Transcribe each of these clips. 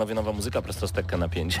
Panowie, nowa muzyka prosto z Tekka na 5.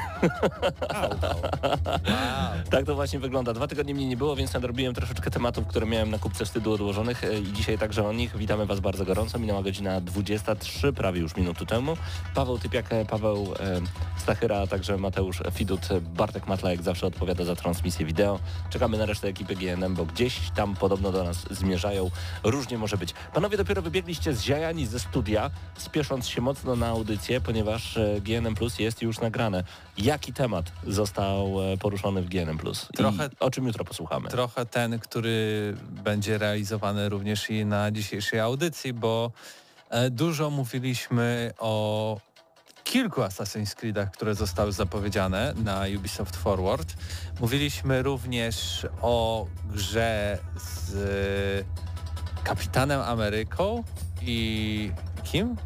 Tak to właśnie wygląda. Dwa tygodnie mnie nie było, więc nadrobiłem troszeczkę tematów, które miałem na kupce wstydu odłożonych e, i dzisiaj także o nich. Witamy Was bardzo gorąco. Minęła godzina 23, prawie już minuty temu. Paweł Typiak, e, Paweł e, Stachyra, a także Mateusz Fidut, Bartek Matla jak zawsze odpowiada za transmisję wideo. Czekamy na resztę ekipy GNM, bo gdzieś tam podobno do nas zmierzają. Różnie może być. Panowie dopiero wybiegliście z ziajani ze studia, spiesząc się mocno na audycję, ponieważ e, GNM Plus jest już nagrane. Jaki temat został e, poruszony w GNM Plus? Trochę- I o czym jutro posłuchamy? Trochę ten, który będzie realizowany również i na dzisiejszej audycji, bo e, dużo mówiliśmy o kilku Assassin's Creedach, które zostały zapowiedziane na Ubisoft Forward. Mówiliśmy również o grze z Kapitanem Ameryką i kim?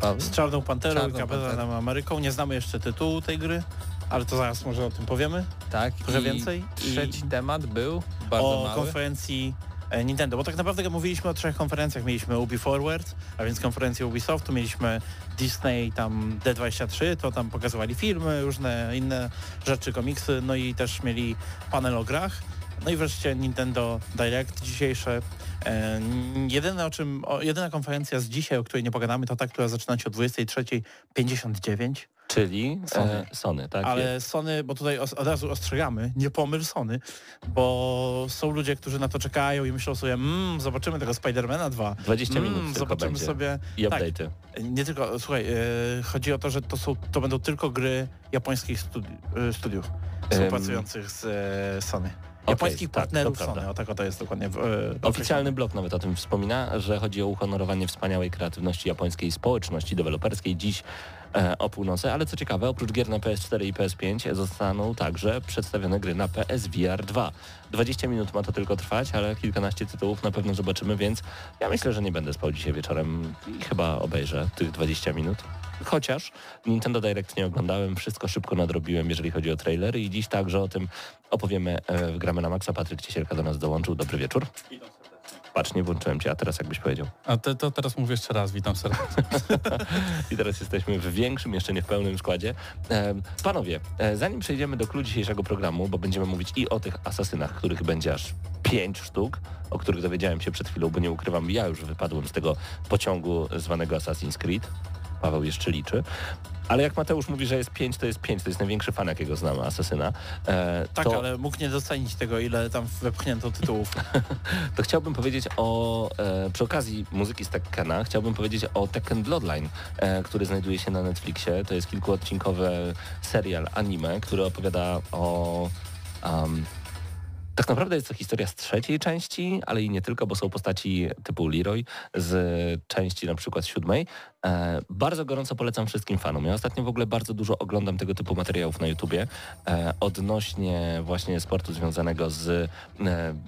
Paweł? Z Czarną Panterą Czarną i Kapitanem. Ameryką. Nie znamy jeszcze tytułu tej gry, ale to zaraz może o tym powiemy. Tak. I więcej? I- Trzeci temat był bardzo o mały. konferencji e, Nintendo, bo tak naprawdę mówiliśmy o trzech konferencjach. Mieliśmy Ubi Forward, a więc konferencję Ubisoftu, mieliśmy Disney, tam D23, to tam pokazywali filmy, różne inne rzeczy, komiksy, no i też mieli panel o grach. No i wreszcie Nintendo Direct dzisiejsze. Jedyne o czym, o, jedyna konferencja z dzisiaj, o której nie pogadamy, to ta, która zaczyna się o 23.59. Czyli Sony. E, Sony tak? Ale Sony, bo tutaj od razu ostrzegamy, nie pomyl Sony, bo są ludzie, którzy na to czekają i myślą sobie, mmm, zobaczymy tego Spidermana 2. 20 minut Mm, tylko zobaczymy będzie. sobie. I tak, update'y. nie tylko, słuchaj, e, chodzi o to, że to, są, to będą tylko gry japońskich studi e, studiów współpracujących z e, Sony. Japońskich tak, partnerów to prawda. Sony, o tak to jest dokładnie. E, Oficjalny blog nawet o tym wspomina, że chodzi o uhonorowanie wspaniałej kreatywności japońskiej społeczności deweloperskiej dziś e, o północy, ale co ciekawe, oprócz gier na PS4 i PS5 zostaną także przedstawione gry na PSVR 2. 20 minut ma to tylko trwać, ale kilkanaście tytułów na pewno zobaczymy, więc ja myślę, że nie będę spał dzisiaj wieczorem i chyba obejrzę tych 20 minut. Chociaż Nintendo Direct nie oglądałem, wszystko szybko nadrobiłem, jeżeli chodzi o trailery i dziś także o tym opowiemy e, w Gramy na Maxa. Patryk Ciesielka do nas dołączył. Dobry wieczór. Patrz, nie włączyłem cię, a teraz jakbyś powiedział. A te, to teraz mówię jeszcze raz, witam serdecznie. I teraz jesteśmy w większym, jeszcze nie w pełnym składzie. E, panowie, e, zanim przejdziemy do klucz dzisiejszego programu, bo będziemy mówić i o tych asasynach, których będzie aż pięć sztuk, o których dowiedziałem się przed chwilą, bo nie ukrywam, ja już wypadłem z tego pociągu zwanego Assassin's Creed. Paweł jeszcze liczy. Ale jak Mateusz mówi, że jest pięć, to jest pięć. To jest największy fan, jakiego znamy, Asasyna. E, Tak, to... ale mógł nie docenić tego, ile tam wepchnięto tytułów. to chciałbym powiedzieć o, e, przy okazji muzyki z Tekkena, chciałbym powiedzieć o Tekken Bloodline, e, który znajduje się na Netflixie. To jest kilkuodcinkowy serial anime, który opowiada o... Um, tak naprawdę jest to historia z trzeciej części, ale i nie tylko, bo są postaci typu Leroy z części na przykład siódmej. E, bardzo gorąco polecam wszystkim fanom. Ja ostatnio w ogóle bardzo dużo oglądam tego typu materiałów na YouTubie e, odnośnie właśnie sportu związanego z e,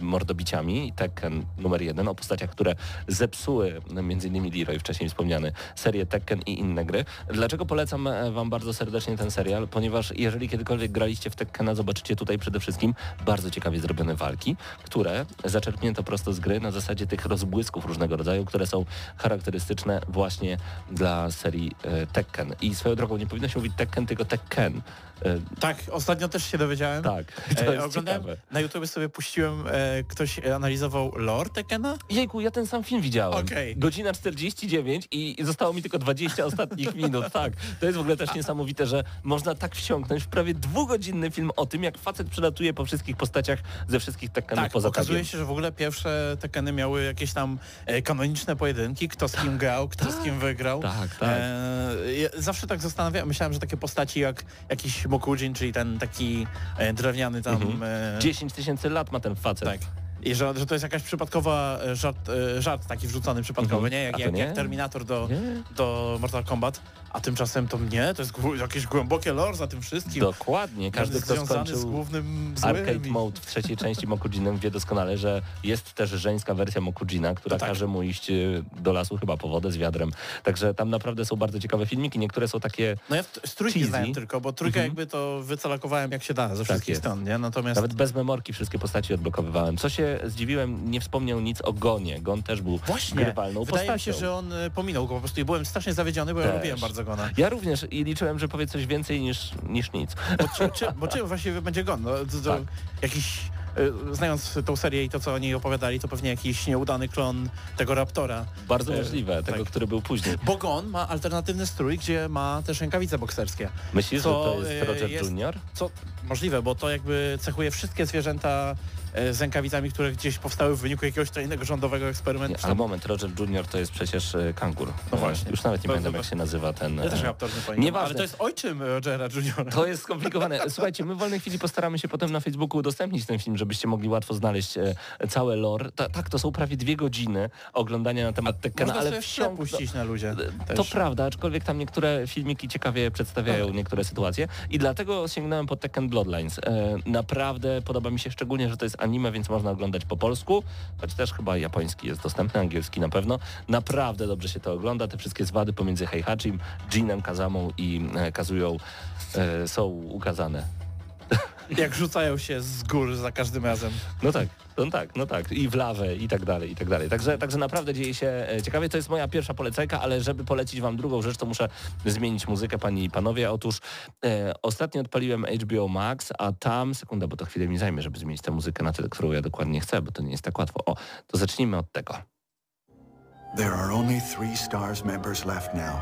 mordobiciami. Tekken numer jeden o postaciach, które zepsuły innymi Leroy, wcześniej wspomniany, serię Tekken i inne gry. Dlaczego polecam Wam bardzo serdecznie ten serial? Ponieważ jeżeli kiedykolwiek graliście w Tekkena, zobaczycie tutaj przede wszystkim bardzo ciekawie zrobione walki, które zaczerpnięto prosto z gry na zasadzie tych rozbłysków różnego rodzaju, które są charakterystyczne właśnie dla serii e, Tekken. I swoją drogą nie powinno się mówić Tekken, tylko Tekken. E, Tak, ostatnio też się dowiedziałem. tak, to E, jest oglądałem, ciekawe. na YouTube sobie puściłem, e, ktoś analizował lore Tekkena? Jejku, ja ten sam film widziałem. Okej. Godzina 49 i zostało mi tylko 20 ostatnich minut. Tak, to jest w ogóle też niesamowite, że można tak wsiąknąć w prawie dwugodzinny film o tym, jak facet przelatuje po wszystkich postaciach ze wszystkich Tekkenów Tak, poza okazuje się, że w ogóle pierwsze Tekkeny miały jakieś tam kanoniczne pojedynki, kto z kim grał, kto z kim wygrał. Tak, tak. E, ja zawsze tak zastanawiałem, myślałem, że takie postaci jak jakiś Mokujin, czyli ten taki e, drewniany tam... Mhm. E, 10 tysięcy lat ma ten facet. tak. I że, że to jest jakaś przypadkowa e, żart, e, żart taki wrzucony przypadkowy, Mhm. nie? Jak, jak, nie? jak Terminator do, Nie? do Mortal Kombat, a tymczasem to nie, to jest jakieś głębokie lore za tym wszystkim. Dokładnie. Każdy, kto związany z skończył głównym złym. Arcade i- Mode w trzeciej części Mokujinem wie doskonale, że jest też żeńska wersja Mokujina, która tak. każe mu iść y, do lasu chyba po wodę z wiadrem. Także tam naprawdę są bardzo ciekawe filmiki. Niektóre są takie No ja z trójki Cheesy. znałem tylko, bo trójkę Mhm. jakby to wycelakowałem jak się da ze wszystkich jest. stron, nie? Natomiast Nawet bez memorki wszystkie postaci odblokowywałem. Co się zdziwiłem, nie wspomniał nic o Gonie. Gon też był właśnie, grywalną wydaje mi postacią. się, że on e, pominął go po prostu i byłem strasznie zawiedziony, bo ja Też. lubiłem bardzo Gona. Ja również i liczyłem, że powie coś więcej niż, niż nic. Bo, czy, czy, bo czym właściwie będzie Gon? No, to, to Tak. Jakiś, e, znając tą serię i to, co oni opowiadali, to pewnie jakiś nieudany klon tego Raptora. Bardzo E, możliwe, tego, tak. który był później. Bo Gon ma alternatywny strój, gdzie ma też rękawice bokserskie. Myślisz, Co, że to jest e, Roger jest- Junior? Co możliwe, bo to jakby cechuje wszystkie zwierzęta z rękawicami, które gdzieś powstały w wyniku jakiegoś tajnego rządowego eksperymentu. Nie, ale moment, Roger Junior to jest przecież e, kangur. No właśnie. Już nawet nie To- pamiętam, to- jak się nazywa ten... Ja też e, Raptor nie pamiętam, Nieważne. ale to jest ojczym Rogera Juniora. To jest skomplikowane. Słuchajcie, my w wolnej chwili postaramy się potem na Facebooku udostępnić ten film, żebyście mogli łatwo znaleźć e, całe lore. Ta, tak, to są prawie dwie godziny oglądania na temat Tekkena, ale wsiąk puścić na ludzie. To też. prawda, aczkolwiek tam niektóre filmiki ciekawie przedstawiają Tak. niektóre sytuacje i dlatego sięgnąłem po Tekken Bloodlines. E, naprawdę podoba mi się szczególnie, że to jest anime, więc można oglądać po polsku, choć też chyba japoński jest dostępny, angielski na pewno. Naprawdę dobrze się to ogląda. Te wszystkie zwady pomiędzy Heihachim, Jinem, Kazamą i e, Kazują e, są ukazane. Jak rzucają się z gór za każdym razem. No tak, no tak, no tak. I w lawę i tak dalej, i tak dalej. Także, także naprawdę dzieje się e, ciekawie. To jest moja pierwsza polecajka, ale żeby polecić wam drugą rzecz, to muszę zmienić muzykę, panie i panowie. Otóż e, ostatnio odpaliłem HBO Max, a tam, sekunda, bo to chwilę mi zajmie, żeby zmienić tę muzykę na tę, którą ja dokładnie chcę, bo to nie jest tak łatwo. O, to zacznijmy od tego. There are only three STARS members left now.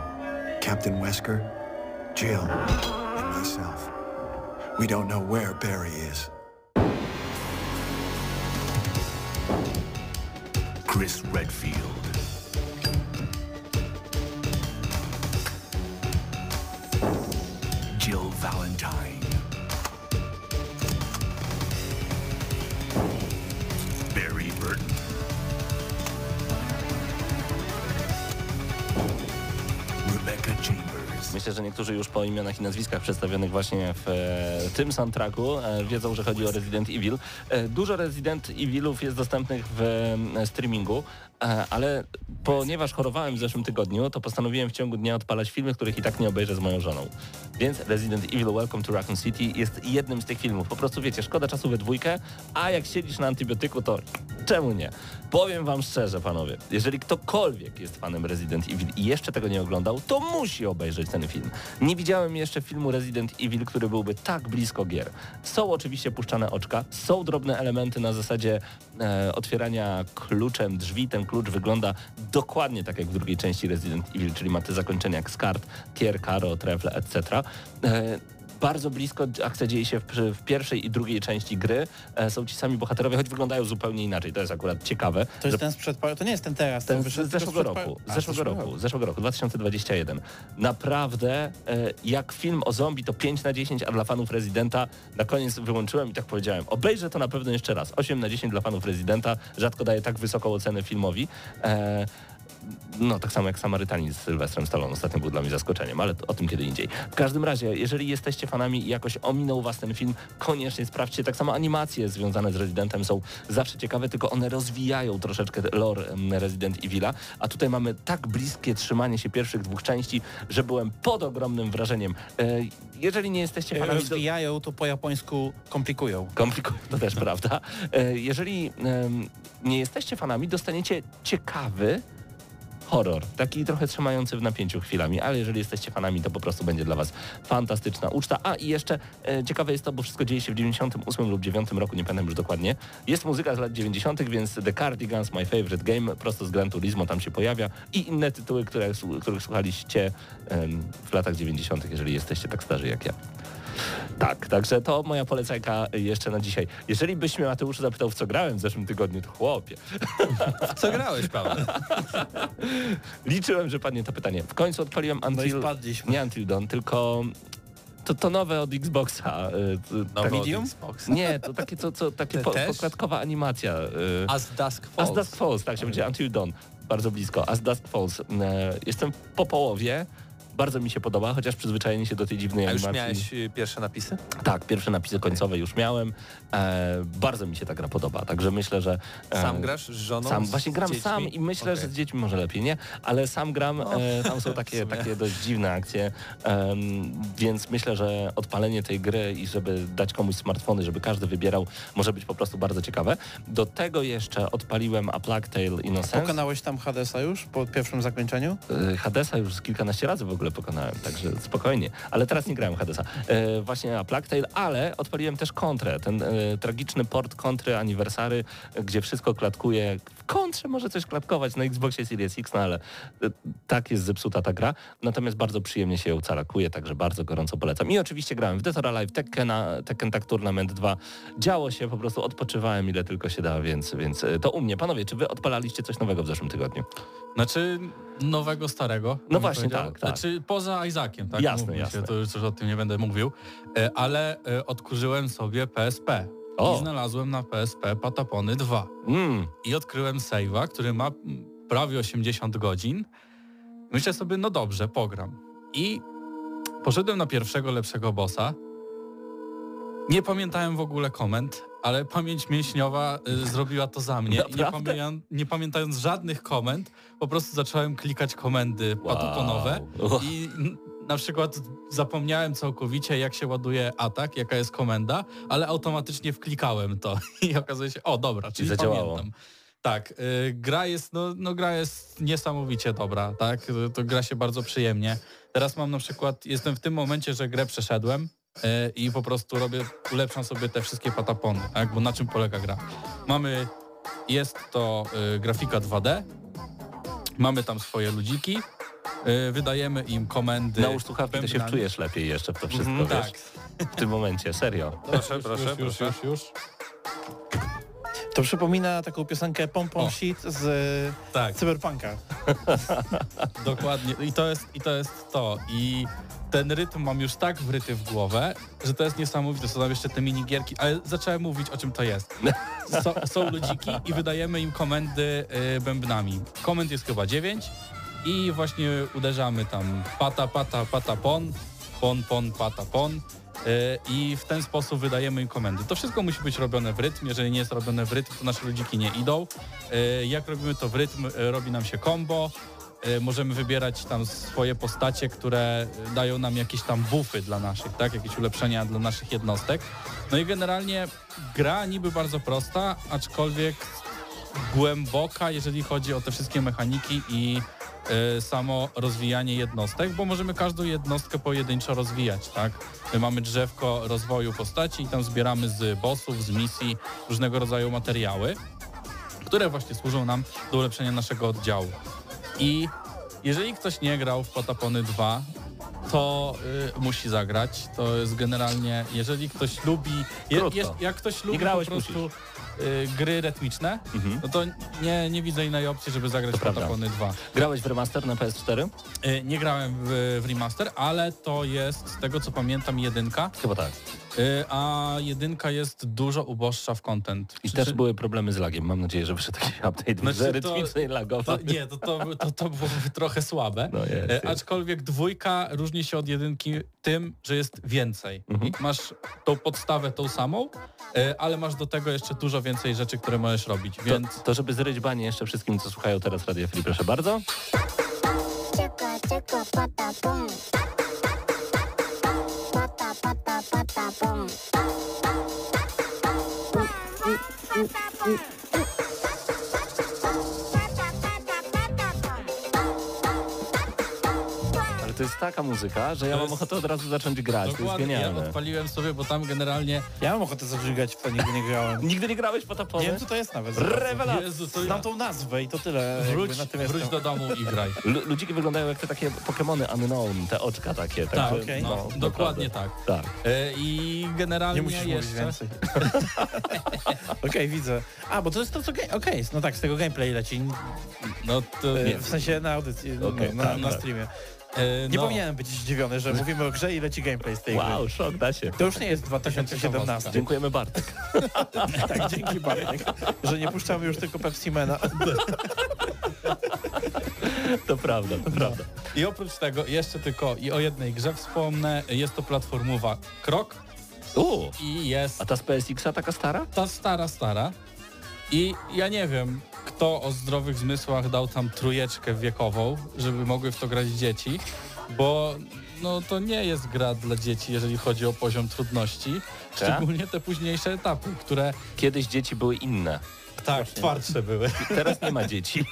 Captain Wesker, Jill, and myself. We don't know where Barry is. Chris Redfield. Jill Valentine. Barry Burton. Myślę, że niektórzy już po imionach i nazwiskach przedstawionych właśnie w e, tym soundtracku e, wiedzą, że chodzi o Resident Evil. E, dużo Resident Evilów jest dostępnych w streamingu, ale ponieważ chorowałem w zeszłym tygodniu, to postanowiłem w ciągu dnia odpalać filmy, których i tak nie obejrzę z moją żoną. Więc Resident Evil Welcome to Raccoon City jest jednym z tych filmów. Po prostu wiecie, szkoda czasu we dwójkę, a jak siedzisz na antybiotyku, to czemu nie? Powiem wam szczerze, panowie, jeżeli ktokolwiek jest fanem Resident Evil i jeszcze tego nie oglądał, to musi obejrzeć ten film. Nie widziałem jeszcze filmu Resident Evil, który byłby tak blisko gier. Są oczywiście puszczane oczka, są drobne elementy na zasadzie e, otwierania kluczem drzwi. Ten klucz wygląda dokładnie tak jak w drugiej części Resident Evil, czyli ma te zakończenia jak skart, tier, karo, trefle, etc. Bardzo blisko akcja dzieje się w, w pierwszej i drugiej części gry. E, są ci sami bohaterowie, choć wyglądają zupełnie inaczej. To jest akurat ciekawe. To jest ten sprzed paru, to nie jest ten teraz, Ten z zeszłego roku, A, zeszłego roku, z zeszłego roku, 2021. Naprawdę, e, jak film o zombie to 5 na 10, a dla fanów Residenta na koniec wyłączyłem i tak powiedziałem, obejrzę to na pewno jeszcze raz. 8 na 10 dla fanów Residenta, rzadko daję tak wysoką ocenę filmowi. E, no tak samo jak Samarytanin z Sylwestrem Stallone ostatnio był dla mnie zaskoczeniem, ale o tym kiedy indziej. W każdym razie, jeżeli jesteście fanami i jakoś ominął was ten film, koniecznie sprawdźcie. Tak samo animacje związane z Residentem są zawsze ciekawe, tylko one rozwijają troszeczkę lore Resident Evil'a, a tutaj mamy tak bliskie trzymanie się pierwszych dwóch części, że byłem pod ogromnym wrażeniem. E, jeżeli nie jesteście fanami... do- Rozwijają, to po japońsku komplikują. Komplikuje to też, prawda? E, Jeżeli nie jesteście fanami, dostaniecie ciekawy horror, taki trochę trzymający w napięciu chwilami, ale jeżeli jesteście fanami, to po prostu będzie dla was fantastyczna uczta. A i jeszcze e, ciekawe jest to, bo wszystko dzieje się w 98 lub 9 roku, nie pamiętam już dokładnie. Jest muzyka z lat 90., więc The Cardigans, My Favorite Game, prosto z Gran Turismo tam się pojawia i inne tytuły, które, których słuchaliście w latach 90., jeżeli jesteście tak starzy jak ja. Tak, także to moja polecajka jeszcze na dzisiaj. Jeżeli byś mnie Mateuszu zapytał, w co grałem w zeszłym tygodniu, to chłopie. Co grałeś, Paweł? Liczyłem, że padnie to pytanie. W końcu odpaliłem No Until... spadliśmy. nie Until Dawn, tylko to, to nowe od Xboxa. y, to- Nowy tak- Medium? Nie, to takie, co, co, takie po, pokładkowa animacja. y, As Dusk As Falls. Dusk Falls, tak się będzie Until Dawn. Bardzo blisko. As Dusk Falls. E, Jestem po połowie. Bardzo mi się podoba, chociaż przyzwyczajenie się do tej dziwnej A już animacji. miałeś y, pierwsze napisy? Tak, pierwsze napisy końcowe już miałem. E, bardzo mi się ta gra podoba, także myślę, że... E, Sam grasz z żoną? Sam, właśnie gram dziećmi? sam i myślę, Okej. że z dziećmi może lepiej, nie? Ale sam gram, No, e, tam są takie, takie dość dziwne akcje, więc myślę, że odpalenie tej gry i żeby dać komuś smartfony, żeby każdy wybierał, może być po prostu bardzo ciekawe. Do tego jeszcze odpaliłem A Plague Tale Innocence. Pokonałeś tam Hadesa już po pierwszym zakończeniu? E, Hadesa już kilkanaście razy w ogóle pokonałem, także spokojnie. Ale teraz nie grałem Hadesa. E, właśnie A Plague Tale, ale odpaliłem też kontrę, ten e, tragiczny port kontry Aniversary, gdzie wszystko klatkuje. W kontrze może coś klatkować na Xboxie Series X, no ale e, tak jest zepsuta ta gra. Natomiast bardzo przyjemnie się ją calakuje, także bardzo gorąco polecam. I oczywiście grałem w Dead or Alive, Tekkena, Tekken Tag Tournament 2. Działo się, po prostu odpoczywałem ile tylko się da, więc, więc e, to u mnie. Panowie, czy wy odpalaliście coś nowego w zeszłym tygodniu? Znaczy nowego, starego. bym właśnie, tak, tak. Znaczy poza Isaakiem, tak? Jasne, Mówmy jasne. Się, to już o tym nie będę mówił. E, Ale e, odkurzyłem sobie PSP. O. I znalazłem na PSP Patapony 2. Mm. I odkryłem save'a, który ma prawie 80 godzin. Myślę sobie, no dobrze, pogram. I poszedłem na pierwszego lepszego bossa. Nie pamiętałem w ogóle komend, ale pamięć mięśniowa y, zrobiła to za mnie. I nie, pamię- nie pamiętając żadnych komend, po prostu zacząłem klikać komendy patoponowe Wow. i na przykład zapomniałem całkowicie, jak się ładuje atak, jaka jest komenda, ale automatycznie wklikałem to i okazuje się, o dobra, czyli zadziałało. pamiętam. Tak, y, gra jest, no, no gra jest niesamowicie dobra, tak, Y, to gra się bardzo przyjemnie. Teraz mam na przykład, jestem w tym momencie, że grę przeszedłem y, i po prostu robię, ulepszam sobie te wszystkie patapony, tak, bo na czym polega gra? Mamy, jest to y, grafika 2D, mamy tam swoje ludziki, wydajemy im komendy. Nałóż słuchawki, to się wczujesz lepiej jeszcze w to wszystko, Mhm, wiesz? tak. W tym momencie, serio. Proszę, Już, proszę, już, już, proszę. już, już. To przypomina taką piosenkę Pom Pom O. Shit z e, Tak, Cyberpunka. dokładnie. I to jest, I to jest to. I ten rytm mam już tak wryty w głowę, że to jest niesamowite. Są tam jeszcze te minigierki, ale zacząłem mówić o czym to jest. So, są ludziki i wydajemy im komendy y, bębnami. Komend jest chyba 9 i właśnie uderzamy tam pata, pata, pata, pon, pon, pon, pata, pon. y, I w ten sposób wydajemy im komendy. To wszystko musi być robione w rytm. Jeżeli nie jest robione w rytm, to nasze ludziki nie idą. Y, Jak robimy to w rytm, y, robi nam się combo. Możemy wybierać tam swoje postacie, które dają nam jakieś tam buffy dla naszych, tak? Jakieś ulepszenia dla naszych jednostek. No i generalnie gra niby bardzo prosta, aczkolwiek głęboka, jeżeli chodzi o te wszystkie mechaniki i samo rozwijanie jednostek, bo możemy każdą jednostkę pojedynczo rozwijać, tak? My mamy drzewko rozwoju postaci i tam zbieramy z bossów, z misji różnego rodzaju materiały, które właśnie służą nam do ulepszenia naszego oddziału. I jeżeli ktoś nie grał w Patapony 2, to y, musi zagrać. To jest generalnie, jeżeli ktoś lubi, je, jest, jak ktoś lubi po prostu y, gry rytmiczne, Mhm. no to nie, nie widzę innej opcji, żeby zagrać. Patapony 2. Grałeś w remaster na PS4? Y, nie grałem w, w remaster, ale to jest, z tego co pamiętam, jedynka. Chyba tak. Y, a jedynka jest dużo uboższa w content. I Przy też były problemy z lagiem. Mam nadzieję, że wyszedł jakiś update, Znaczy, że to- rytmicznie lagował. To, nie, to, to, to, to byłoby trochę słabe. No jest, E, jest. Aczkolwiek dwójka różni się od jedynki tym, że jest więcej. Mhm. Masz tą podstawę tą samą, e, ale masz do tego jeszcze dużo więcej rzeczy, które możesz robić, To, więc to żeby zryć banie jeszcze wszystkim, co słuchają teraz Radia Free, proszę bardzo. Czeka, czeka, pata, pum. Pata, pata, pata, pum. To jest taka muzyka, że ja To mam jest- ochotę od razu zacząć grać. To jest dokładnie ja genialne. odpaliłem sobie, bo tam generalnie Ja mam ochotę zażygać, w to nigdy nie grałem. Nigdy nie grałeś po Nie wiem, co to jest nawet. Rewelacja. Jezu, to Znam tą nazwę i to tyle. wróć, na tym wróć jestem. do domu i graj. Lu- Ludziki wyglądają jak te takie Pokémony Unknown, te oczka takie. Tak, także, okej. no, dokładnie tak. Tak. E, I generalnie Nie musisz mówić jeszcze... więcej. Okej, widzę. A, bo to jest to, co... Okej, no tak, z tego gameplay leci. No to, E, W sensie na audycji, no, na, tak, na tak. streamie. E, Nie no, powinienem być zdziwiony, że mówimy o grze i leci gameplay z tej gry. Wow, szok, da się. To już nie jest 2017. Dziękujemy Bartek. tak, dzięki Bartek, że nie puszczamy już tylko Pepsimena. To prawda, to prawda. I oprócz tego jeszcze tylko i o jednej grze wspomnę. Jest to platformowa Krok U, i jest a ta z PSX-a taka stara? ta stara, stara. I ja nie wiem, kto o zdrowych zmysłach dał tam trójeczkę wiekową, żeby mogły w to grać dzieci, bo no to nie jest gra dla dzieci, jeżeli chodzi o poziom trudności, szczególnie te późniejsze etapy, które Kiedyś dzieci były inne. tak twardsze były. Teraz nie ma dzieci.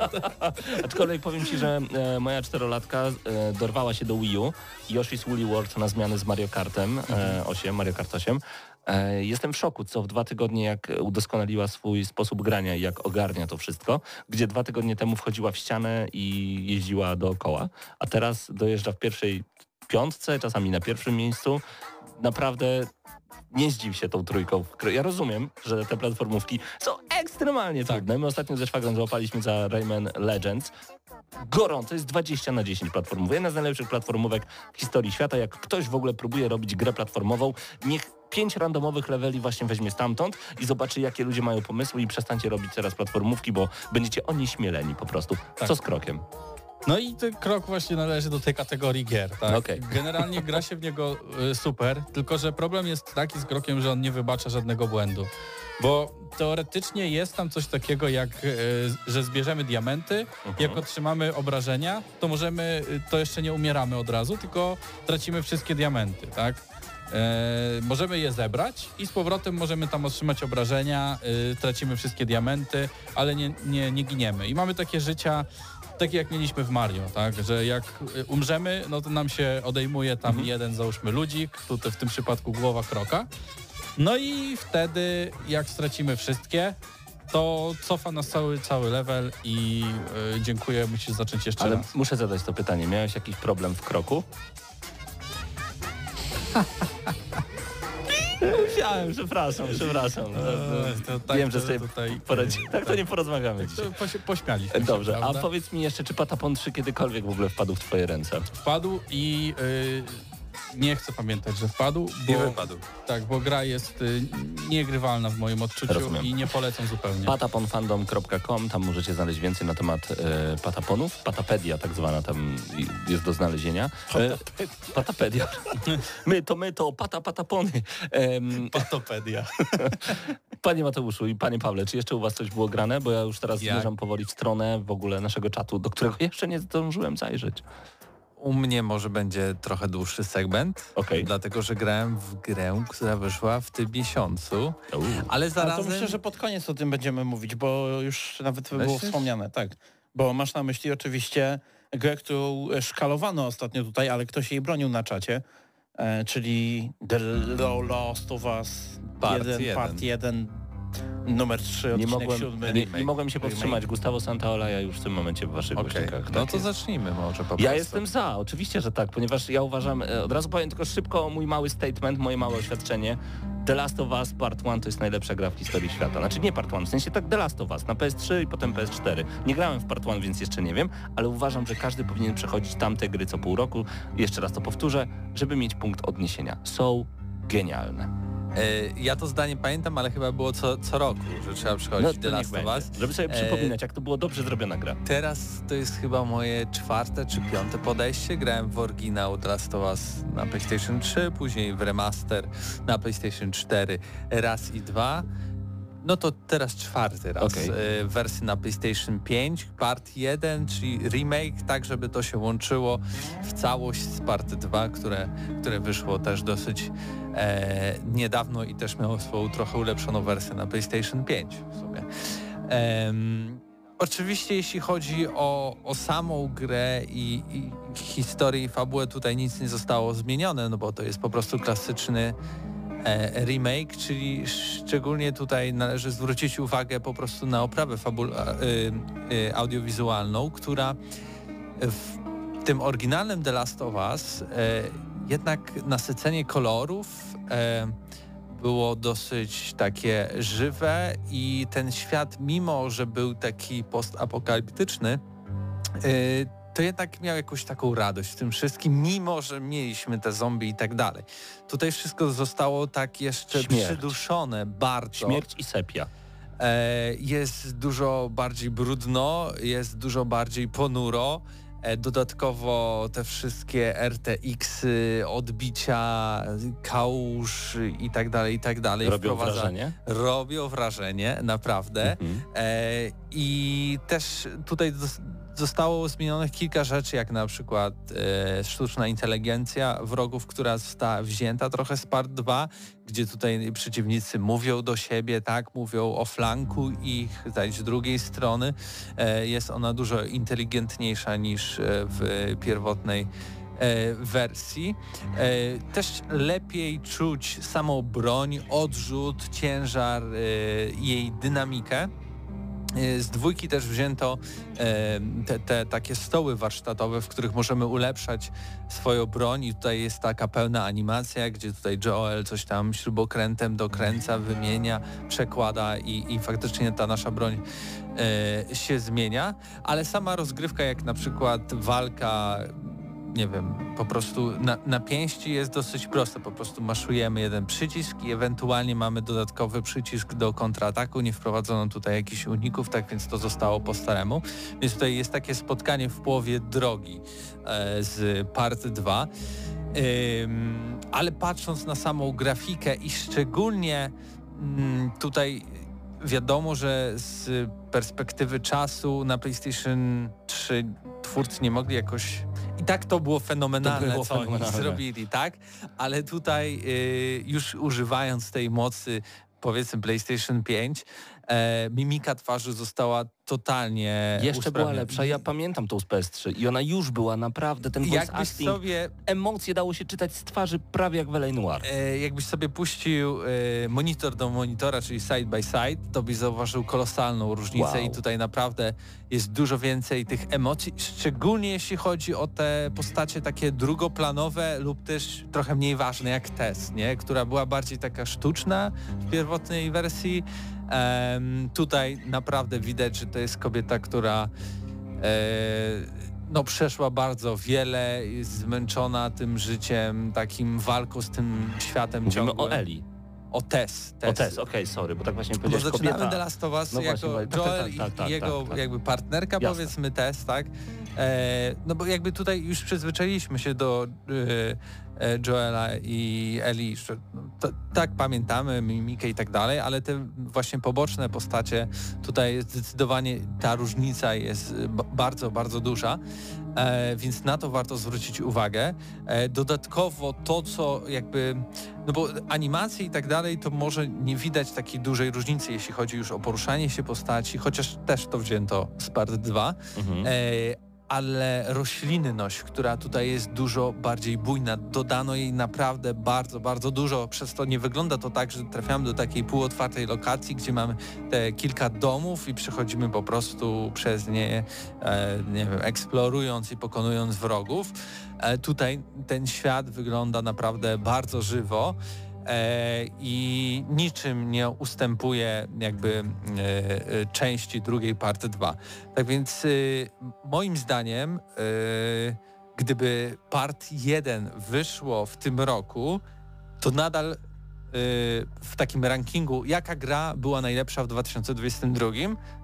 Aczkolwiek powiem Ci, że e, moja czterolatka e, dorwała się do Wii U i Yoshi's Woolly World na zmianę z Mario Kartem e, 8, Mario Kart 8. E, jestem w szoku, co w dwa tygodnie jak udoskonaliła swój sposób grania i jak ogarnia to wszystko, gdzie dwa tygodnie temu wchodziła w ścianę i jeździła dookoła, a teraz dojeżdża w pierwszej piątce, czasami na pierwszym miejscu. Naprawdę nie zdziw się tą trójką. Ja rozumiem, że te platformówki są ekstremalnie Tak. trudne. My ostatnio ze szwagrem złapaliśmy za Rayman Legends. Gorąco, jest 20 na 10 platformów. Jedna z najlepszych platformówek w historii świata. Jak ktoś w ogóle próbuje robić grę platformową, niech pięć randomowych leveli właśnie weźmie stamtąd i zobaczy, jakie ludzie mają pomysły i przestańcie robić teraz platformówki, bo będziecie onieśmieleni po prostu. Tak. Co z krokiem? No i ten krok właśnie należy do tej kategorii gier, tak? Okej. Generalnie gra się w niego y, super, tylko że problem jest taki z krokiem, że on nie wybacza żadnego błędu. Bo teoretycznie jest tam coś takiego jak, y, że zbierzemy diamenty, jak otrzymamy obrażenia, to możemy, y, to jeszcze nie umieramy od razu, tylko tracimy wszystkie diamenty, tak? E, możemy je zebrać i z powrotem możemy tam otrzymać obrażenia, y, tracimy wszystkie diamenty, ale nie, nie, nie giniemy. I mamy takie życia, takie jak mieliśmy w Mario, tak? Że jak y, umrzemy, no to nam się odejmuje tam jeden, załóżmy, ludzik, tutaj w tym przypadku głowa kroka. No i wtedy, jak stracimy wszystkie, to cofa nas cały, cały level i y, dziękuję, musisz zacząć jeszcze Ale raz. muszę zadać to pytanie. Miałeś jakiś problem w kroku? Musiałem, przepraszam, przepraszam. Eee, to tak, Wiem, że to sobie tutaj poradzi... Tak to nie porozmawiamy dzisiaj. to poś- pośmialiśmy się, Dobrze, a prawda? powiedz mi jeszcze, czy Patapon 3 kiedykolwiek w ogóle wpadł w twoje ręce? wpadł i y, nie chcę pamiętać, że wpadł, bo, I wypadł. tak, bo gra jest y, niegrywalna w moim odczuciu Rozumiem. i nie polecam zupełnie. pataponfandom.com, tam możecie znaleźć więcej na temat e, pataponów. Patapedia tak zwana tam jest do znalezienia. E, patapedia. My to my to pata patapony. Em, Patopedia. Panie Mateuszu i panie Pawle, czy jeszcze u was coś było grane? Bo ja już teraz Jak? zmierzam powoli w stronę w ogóle naszego czatu, do którego jeszcze nie zdążyłem zajrzeć. U mnie może będzie trochę dłuższy segment, Okej. dlatego że grałem w grę, która wyszła w tym miesiącu, Uuu. ale to zarazem... myślę, że pod koniec o tym będziemy mówić, bo już nawet było Myślisz? wspomniane, tak. Bo masz na myśli oczywiście grę, którą szkalowano ostatnio tutaj, ale ktoś jej bronił na czacie, e, czyli The Last of Us Part 1, jeden. part 1, numer 3, Nie mogłem, 7. nie, nie mogłem się powstrzymać. Gustavo Santaola ja już w tym momencie w waszych Okej, głośnikach. no Tak to jest. zacznijmy może po prostu. Ja jestem za, oczywiście, że tak, ponieważ ja uważam, e, od razu powiem tylko szybko mój mały statement, moje małe oświadczenie. The Last of Us Part 1 to jest najlepsza gra w historii świata. Znaczy nie Part 1, w sensie tak The Last of Us na PS3 i potem PS4. Nie grałem w Part 1, więc jeszcze nie wiem, ale uważam, że każdy powinien przechodzić tamte gry co pół roku. Jeszcze raz to powtórzę, żeby mieć punkt odniesienia. So genialne. E, ja to zdanie pamiętam, ale chyba było co, co roku, że trzeba przychodzić to The Last of. Us. Żeby sobie E, przypominać, jak to było dobrze zrobiona gra. Teraz to jest chyba moje czwarte czy piąte podejście. Grałem w oryginał The Last of Us na PlayStation 3, później w remaster na PlayStation 4 raz i dwa. No to teraz czwarty raz w wersji na PlayStation 5, part 1, czyli remake, tak żeby to się łączyło w całość z part 2, które, które wyszło też dosyć e, niedawno i też miało swoją trochę ulepszoną wersję na PlayStation 5 w sumie. Oczywiście jeśli chodzi o, o samą grę i, i historię i fabułę, tutaj nic nie zostało zmienione, no bo to jest po prostu klasyczny remake, czyli szczególnie tutaj należy zwrócić uwagę po prostu na oprawę y, y, audiowizualną, która w tym oryginalnym The Last of Us e, jednak nasycenie kolorów e, było dosyć takie żywe i ten świat, mimo że był taki postapokaliptyczny, e, to jednak miał jakąś taką radość w tym wszystkim, mimo że mieliśmy te zombie i tak dalej. Tutaj wszystko zostało tak jeszcze Śmierć. przyduszone bardzo. Śmierć i sepia. E, jest dużo bardziej brudno, jest dużo bardziej ponuro. E, Dodatkowo te wszystkie RTX-y, odbicia, kałuż i tak dalej, i tak dalej. Robią wprowadza- wrażenie. Robią wrażenie, naprawdę. Mhm. E, I też tutaj zostało zmienionych kilka rzeczy, jak na przykład e, sztuczna inteligencja wrogów, która została wzięta trochę z part 2, gdzie tutaj przeciwnicy mówią do siebie, tak, mówią o flanku ich, z drugiej strony e, jest ona dużo inteligentniejsza niż e, w pierwotnej e, wersji. Też lepiej czuć samą broń, odrzut, ciężar, jej dynamikę. E, Z dwójki też wzięto e, te, te takie stoły warsztatowe, w których możemy ulepszać swoją broń. I tutaj jest taka pełna animacja, gdzie tutaj Joel coś tam śrubokrętem dokręca, wymienia, przekłada i, i faktycznie ta nasza broń e, się zmienia, ale sama rozgrywka jak na przykład walka nie wiem, po prostu na, na pięści jest dosyć proste. Po prostu maszujemy jeden przycisk i ewentualnie mamy dodatkowy przycisk do kontrataku. Nie wprowadzono tutaj jakichś uników, tak więc to zostało po staremu. Więc tutaj jest takie spotkanie w połowie drogi e, z part 2. Ym, ale patrząc na samą grafikę i szczególnie mm, tutaj wiadomo, że z perspektywy czasu na PlayStation 3 twórcy nie mogli jakoś... I tak to było fenomenalne, To było co fenomenalne. oni zrobili, tak? Ale tutaj y, już używając tej mocy powiedzmy PlayStation 5, e, mimika twarzy została totalnie Jeszcze była lepsza. Ja pamiętam tą z PS3 i ona już była naprawdę, ten voice Jakbyś acting, sobie emocje dało się czytać z twarzy prawie jak w L.A. Noir. E, jakbyś sobie puścił e, monitor do monitora, czyli side by side, to byś zauważył kolosalną różnicę Wow. i tutaj naprawdę jest dużo więcej tych emocji, szczególnie jeśli chodzi o te postacie takie drugoplanowe lub też trochę mniej ważne jak Tess, nie? która była bardziej taka sztuczna w pierwotnej wersji. Tutaj naprawdę widać, że to jest kobieta, która e, no przeszła bardzo wiele, jest zmęczona tym życiem, takim walką z tym światem Mówimy ciągłym. o Eli. O Tess. O Tess, okej, sorry, bo tak właśnie Bo powiedziałeś zaczynamy kobieta. The Last of Us No jako właśnie, tak, tak, Joel tak, tak, i tak, jego tak. jakby partnerka, Jasne. powiedzmy Tess, tak? E, no bo jakby tutaj już przyzwyczailiśmy się do e, e, Joela i Eli, że no, to, tak pamiętamy, mimikę i tak dalej, ale te właśnie poboczne postacie, tutaj zdecydowanie ta różnica jest bardzo, bardzo duża. E, więc na to warto zwrócić uwagę. E, dodatkowo to, co jakby, no bo animacje i tak dalej, to może nie widać takiej dużej różnicy, jeśli chodzi już o poruszanie się postaci, chociaż też to wzięto z part 2, Mhm. Ale roślinność, która tutaj jest dużo bardziej bujna, dodano jej naprawdę bardzo, bardzo dużo, przez to nie wygląda to tak, że trafiamy do takiej półotwartej lokacji, gdzie mamy te kilka domów i przechodzimy po prostu przez nie, e, nie wiem, eksplorując i pokonując wrogów. E, tutaj ten świat wygląda naprawdę bardzo żywo i niczym nie ustępuje jakby e, e, części drugiej party 2. Tak więc moim zdaniem, gdyby part 1 wyszło w tym roku, to nadal w takim rankingu, jaka gra była najlepsza w 2022,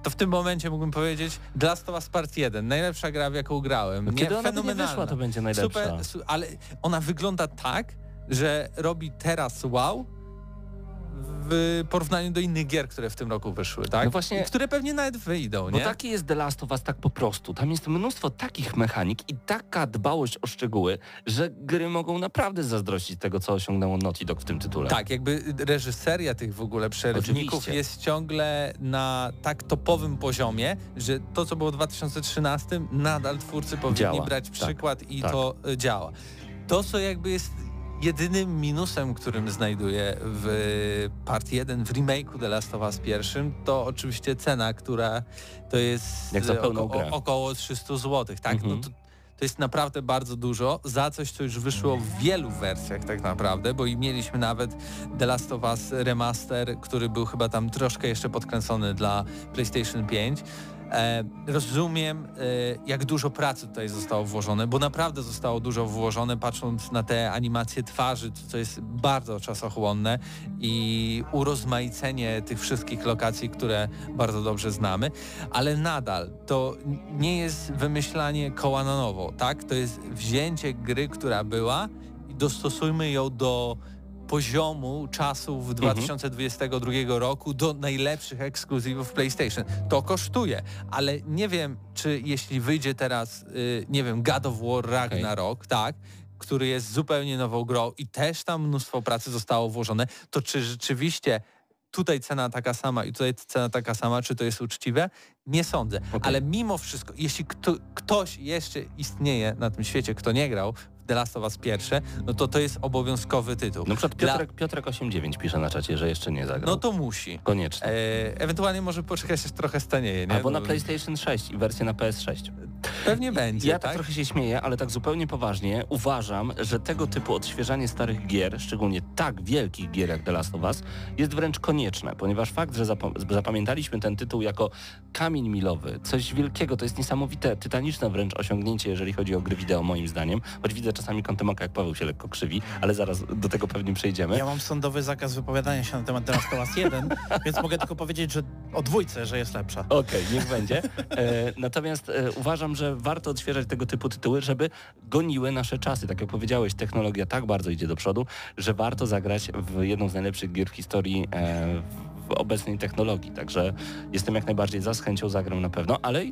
to w tym momencie mógłbym powiedzieć The Last of Us Part 1, najlepsza gra, w jaką grałem. No, kiedy ona nie wyszła, to będzie najlepsza. Super, su- ale ona wygląda tak, że robi teraz wow w porównaniu do innych gier, które w tym roku wyszły, tak? No właśnie- I które pewnie nawet wyjdą, Bo nie? taki jest The Last of Us tak po prostu. Tam jest mnóstwo takich mechanik i taka dbałość o szczegóły, że gry mogą naprawdę zazdrościć tego, co osiągnęło Naughty Dog w tym tytule. Tak, jakby reżyseria tych w ogóle przerywników Oczywiście. jest ciągle na tak topowym poziomie, że to, co było w 2013, nadal twórcy powinni Działa, brać tak, przykład i tak. to y, działa. To, co jakby jest jedynym minusem, którym znajduję w Part 1, w remake'u The Last of Us pierwszym, to oczywiście cena, która to jest pełną oko- grę. około 300 zł, tak? Mhm. No to, to jest naprawdę bardzo dużo za coś, co już wyszło w wielu wersjach tak naprawdę, bo i mieliśmy nawet The Last of Us Remaster, który był chyba tam troszkę jeszcze podkręcony dla PlayStation 5. E, rozumiem, e, jak dużo pracy tutaj zostało włożone, bo naprawdę zostało dużo włożone, patrząc na te animacje twarzy, co- jest bardzo czasochłonne i urozmaicenie tych wszystkich lokacji, które bardzo dobrze znamy, ale nadal to nie jest wymyślanie koła na nowo, tak? To jest wzięcie gry, która była i dostosujmy ją do poziomu czasów Mhm. 2022 roku do najlepszych ekskluzywów PlayStation. To kosztuje, ale nie wiem, czy jeśli wyjdzie teraz, y, nie wiem, God of War Ragnarok, tak, który jest zupełnie nową grą i też tam mnóstwo pracy zostało włożone, to czy rzeczywiście tutaj cena taka sama i tutaj cena taka sama, czy to jest uczciwe? Nie sądzę. Ale mimo wszystko, jeśli kto, ktoś jeszcze istnieje na tym świecie, kto nie grał The Last of Us pierwsze, no to to jest obowiązkowy tytuł. Na przykład Dla- Piotrek, Piotrek 89 pisze na czacie, że jeszcze nie zagrał. No to musi. Koniecznie. E, ewentualnie może poczekać, aż trochę stanieje, nie? Albo na PlayStation 6 i wersję na PS6. Pewnie będzie, Ja tak tak? trochę się śmieję, ale tak zupełnie poważnie uważam, że tego typu odświeżanie starych gier, szczególnie tak wielkich gier jak The Last of Us, jest wręcz konieczne, ponieważ fakt, że zapa- zapamiętaliśmy ten tytuł jako kamień milowy, coś wielkiego, to jest niesamowite, tytaniczne wręcz osiągnięcie, jeżeli chodzi o gry wideo moim zdaniem, choć widzę czasami kątem oka, jak Paweł się lekko krzywi, ale zaraz do tego pewnie przejdziemy. Ja mam sądowy zakaz wypowiadania się na temat Last of Us 1, więc mogę tylko powiedzieć, że o dwójce, że jest lepsza. Okej, niech będzie. E, natomiast e, uważam, że warto odświeżać tego typu tytuły, żeby goniły nasze czasy. Tak jak powiedziałeś, technologia tak bardzo idzie do przodu, że warto zagrać w jedną z najlepszych gier w historii e, w obecnej technologii. Także jestem jak najbardziej za, z chęcią zagram na pewno, ale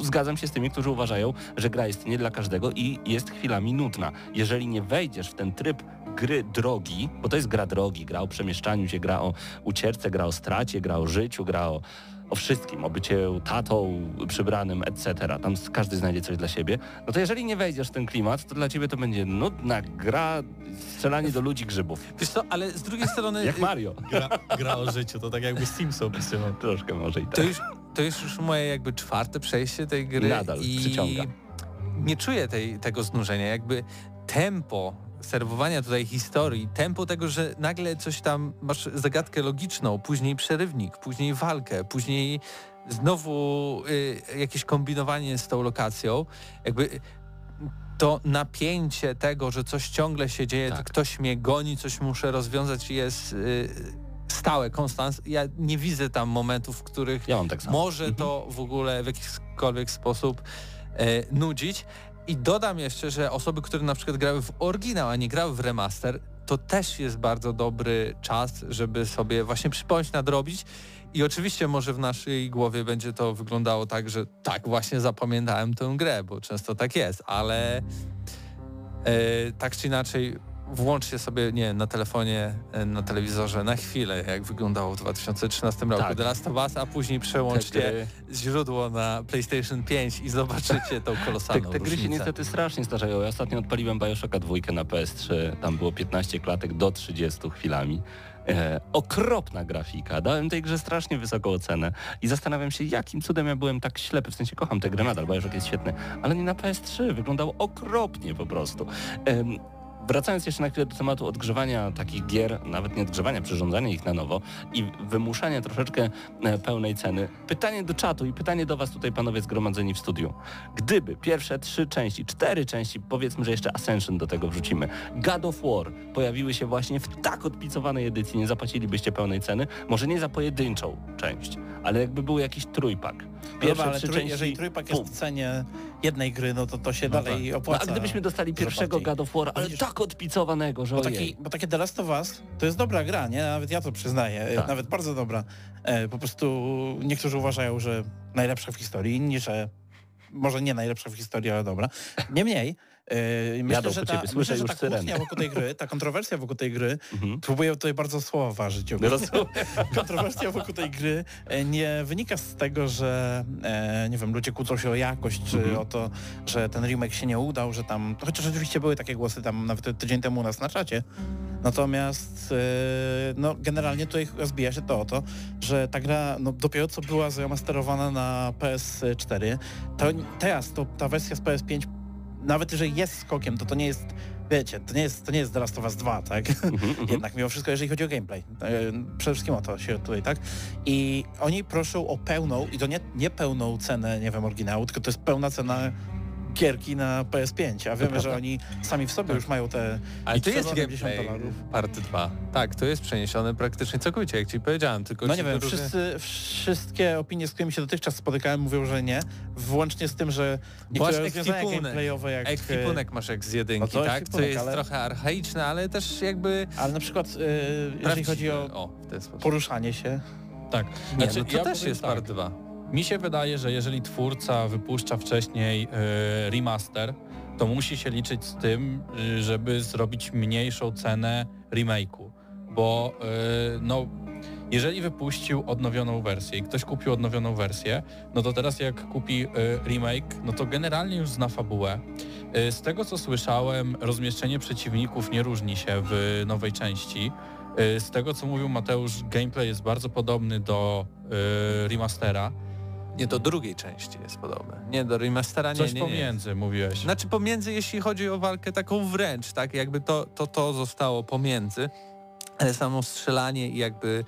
zgadzam się z tymi, którzy uważają, że gra jest nie dla każdego i jest chwilami nudna. Jeżeli nie wejdziesz w ten tryb gry drogi, bo to jest gra drogi, gra o przemieszczaniu się, gra o ucieczce, gra o stracie, gra o życiu, gra o, o wszystkim, o bycie tatą przybranym, etc. Tam każdy znajdzie coś dla siebie. No to jeżeli nie wejdziesz w ten klimat, to dla ciebie to będzie nudna gra, strzelanie do ludzi grzybów. Wiesz co, ale z drugiej strony... Jak Mario. Gra, gra o życiu, to tak jakby Simpson pisywał. Troszkę może i tak. To już, to jest już moje jakby czwarte przejście tej gry Nadal i przyciąga. nie czuję tej, tego znużenia. Jakby tempo serwowania tutaj historii, tempo tego, że nagle coś tam, masz zagadkę logiczną, później przerywnik, później walkę, później znowu y, jakieś kombinowanie z tą lokacją, jakby to napięcie tego, że coś ciągle się dzieje, Tak. ktoś mnie goni, coś muszę rozwiązać jest y, stałe, konstans. Ja nie widzę tam momentów, w których Ja tak może to w ogóle w jakikolwiek sposób e, nudzić. I dodam jeszcze, że osoby, które na przykład grały w oryginał, a nie grały w remaster, to też jest bardzo dobry czas, żeby sobie właśnie przypomnieć, nadrobić. I oczywiście może w naszej głowie będzie to wyglądało tak, że tak, właśnie zapamiętałem tę grę, bo często tak jest, ale e, tak czy inaczej włączcie sobie, nie na telefonie, e, na telewizorze na chwilę, jak wyglądało w 2013 roku Tak. The Last of Us, a później Te przełączcie źródło na PlayStation 5 i zobaczycie tą te, kolosalną te gry się niestety strasznie starzeją. Ja ostatnio odpaliłem Bioshocka dwójkę na PS3. Tam było 15 klatek do 30 chwilami. E, okropna grafika. Dałem tej grze strasznie wysoką ocenę i zastanawiam się, jakim cudem ja byłem tak ślepy. W sensie kocham tę grę nadal, Bioshock jest świetny, ale nie na PS3. Wyglądał okropnie po prostu. Em, Wracając jeszcze na chwilę do tematu odgrzewania takich gier, nawet nie odgrzewania, przyrządzania ich na nowo i wymuszania troszeczkę e, pełnej ceny. Pytanie do czatu i pytanie do Was tutaj panowie zgromadzeni w studiu. Gdyby pierwsze trzy części, cztery części, powiedzmy, że jeszcze Ascension do tego wrzucimy, God of War pojawiły się właśnie w tak odpicowanej edycji, nie zapłacilibyście pełnej ceny, może nie za pojedynczą część, ale jakby był jakiś trójpak. Pierwsze No ale trzy trój, części, jeżeli trójpak jest w cenie jednej gry, no to to się dalej No opłaca. a gdybyśmy dostali pierwszego. God of War, ale tak odpicowanego, że Bo, taki, bo takie The Last of Us to jest dobra gra, nie? Nawet ja to przyznaję. e, Tak. Nawet bardzo dobra. E, po prostu niektórzy uważają, że najlepsza w historii, inni, że może nie najlepsza w historii, ale dobra. Niemniej, myślę, Jadą że ta, ciebie, myślę, że ta kłótnia wokół tej gry, ta kontrowersja wokół tej gry, Mhm. próbuję tutaj bardzo słowa ważyć. No. Kontrowersja wokół tej gry e, nie wynika z tego, że e, nie wiem, ludzie kłócą się o jakość, czy Mhm. o to, że ten remake się nie udał, że tam, chociaż oczywiście były takie głosy tam nawet tydzień temu u nas na czacie, natomiast e, no generalnie tutaj rozbija się to o to, że ta gra no, dopiero co była zremasterowana na PS4, to teraz to, ta wersja z PS5 nawet jeżeli jest skokiem, to to nie jest, wiecie, to nie jest, to nie jest The Last of Us 2, tak? Mhm, Jednak mimo wszystko, jeżeli chodzi o gameplay. E, Przede wszystkim o to się tutaj, tak? I oni proszą o pełną, i to nie, nie pełną cenę, nie wiem, oryginału, tylko to jest pełna cena gierki na PS5, a wiemy, że oni sami w sobie już mają te Ale to jest 70 gameplay part 2. Tak, to jest przeniesione praktycznie całkowicie, jak ci powiedziałem, tylko No nie wiem, wszyscy, wszystkie opinie, z którymi się dotychczas spotykałem, mówią, że nie. Włącznie z tym, że niektóre rozwiązania gameplayowe jak... Ekwipunek masz jak z jedynki, No to tak? Co jest ale- trochę archaiczne, ale też jakby... Ale na przykład, e, jeżeli chodzi o O, poruszanie się, Tak. Nie, Znaczy, no to ja też jest tak. part 2. Mi się wydaje, że jeżeli twórca wypuszcza wcześniej e, remaster, to musi się liczyć z tym, y, żeby zrobić mniejszą cenę remake'u. Bo e, no, jeżeli wypuścił odnowioną wersję i ktoś kupił odnowioną wersję, no to teraz jak kupi e, remake, no to generalnie już zna fabułę. Z tego co słyszałem, rozmieszczenie przeciwników nie różni się w nowej części. Z tego co mówił Mateusz, gameplay jest bardzo podobny do remastera. Nie, do drugiej części jest podobne. Nie, do remastera nie, Coś nie, nie. pomiędzy mówiłeś. Znaczy pomiędzy, jeśli chodzi o walkę taką wręcz, tak? Jakby to, to, to zostało pomiędzy, ale samo strzelanie i jakby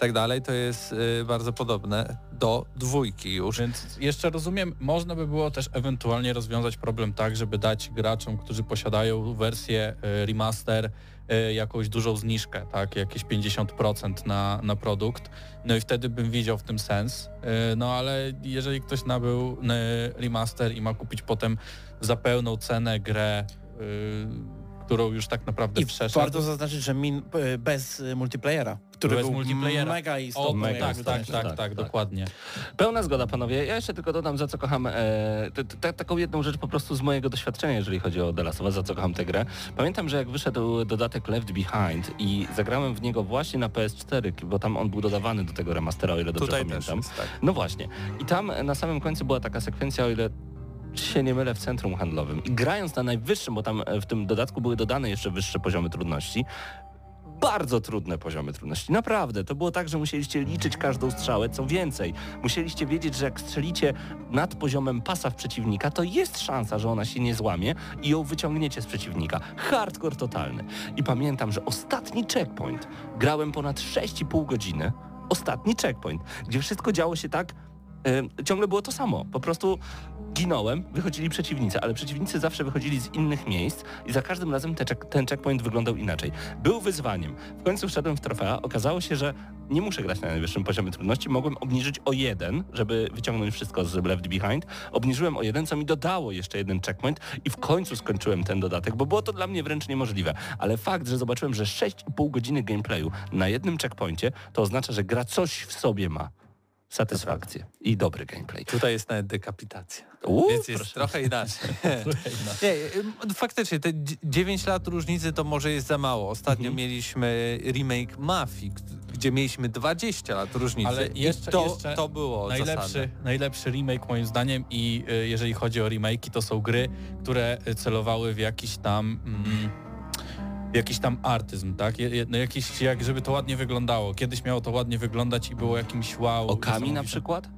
tak dalej, to jest y, bardzo podobne do dwójki już. Więc jeszcze rozumiem, można by było też ewentualnie rozwiązać problem tak, żeby dać graczom, którzy posiadają wersję e, remaster, e, jakąś dużą zniżkę, tak, jakieś 50% na, na produkt. No i wtedy bym widział w tym sens. No ale jeżeli ktoś nabył remaster i ma kupić potem za pełną cenę grę, którą już tak naprawdę I przeszedł. warto zaznaczyć, że min, e, bez e, multiplayera, który Bez był multiplayera. mega O, istotny. mega tak, tak, częścią. tak, tak, tak, tak. dokładnie. Pełna zgoda, panowie. Ja jeszcze tylko dodam, za co kocham e, t, t, taką jedną rzecz po prostu z mojego doświadczenia, jeżeli chodzi o The Last of Us, za co kocham tę grę. Pamiętam, że jak wyszedł dodatek Left Behind i zagrałem w niego właśnie na PS4, bo tam on był dodawany do tego remastera, o ile dobrze Tutaj też pamiętam. jest, tak. No właśnie. I tam na samym końcu była taka sekwencja, o ile się nie mylę, w centrum handlowym. I grając na najwyższym, bo tam e, w tym dodatku były dodane jeszcze wyższe poziomy trudności, bardzo trudne poziomy trudności. Naprawdę. To było tak, że musieliście liczyć każdą strzałę. Co więcej, musieliście wiedzieć, że jak strzelicie nad poziomem pasa w przeciwnika, to jest szansa, że ona się nie złamie i ją wyciągniecie z przeciwnika. Hardcore totalny. I pamiętam, że ostatni checkpoint grałem ponad 6,5 godziny. Ostatni checkpoint, gdzie wszystko działo się tak, ciągle było to samo. Po prostu ginąłem, wychodzili przeciwnicy, ale przeciwnicy zawsze wychodzili z innych miejsc i za każdym razem te ten checkpoint wyglądał inaczej. Był wyzwaniem. W końcu wszedłem w trofea, okazało się, że nie muszę grać na najwyższym poziomie trudności, mogłem obniżyć o jeden, żeby wyciągnąć wszystko z Left Behind. Obniżyłem o jeden, co mi dodało jeszcze jeden checkpoint i w końcu skończyłem ten dodatek, bo było to dla mnie wręcz niemożliwe. Ale fakt, że zobaczyłem, że 6,5 godziny gameplayu na jednym checkpoincie, to oznacza, że gra coś w sobie ma. Satysfakcję i dobry gameplay. Tutaj jest nawet dekapitacja. Uuu, Więc jest proszę. trochę inaczej. nie, y, faktycznie, te dzi- 9 lat różnicy to może jest za mało. Ostatnio Mhm. mieliśmy remake Mafii, gdzie mieliśmy 20 lat różnicy. Ale I jeszcze- to, jeszcze to było zasadne. Najlepszy, najlepszy remake moim zdaniem i y, jeżeli chodzi o remake'i, to są gry, które celowały w jakiś tam mm, jakiś tam artyzm, tak? No jakiś, jak żeby to ładnie wyglądało. Kiedyś miało to ładnie wyglądać i było jakimś wow. Okami na przykład?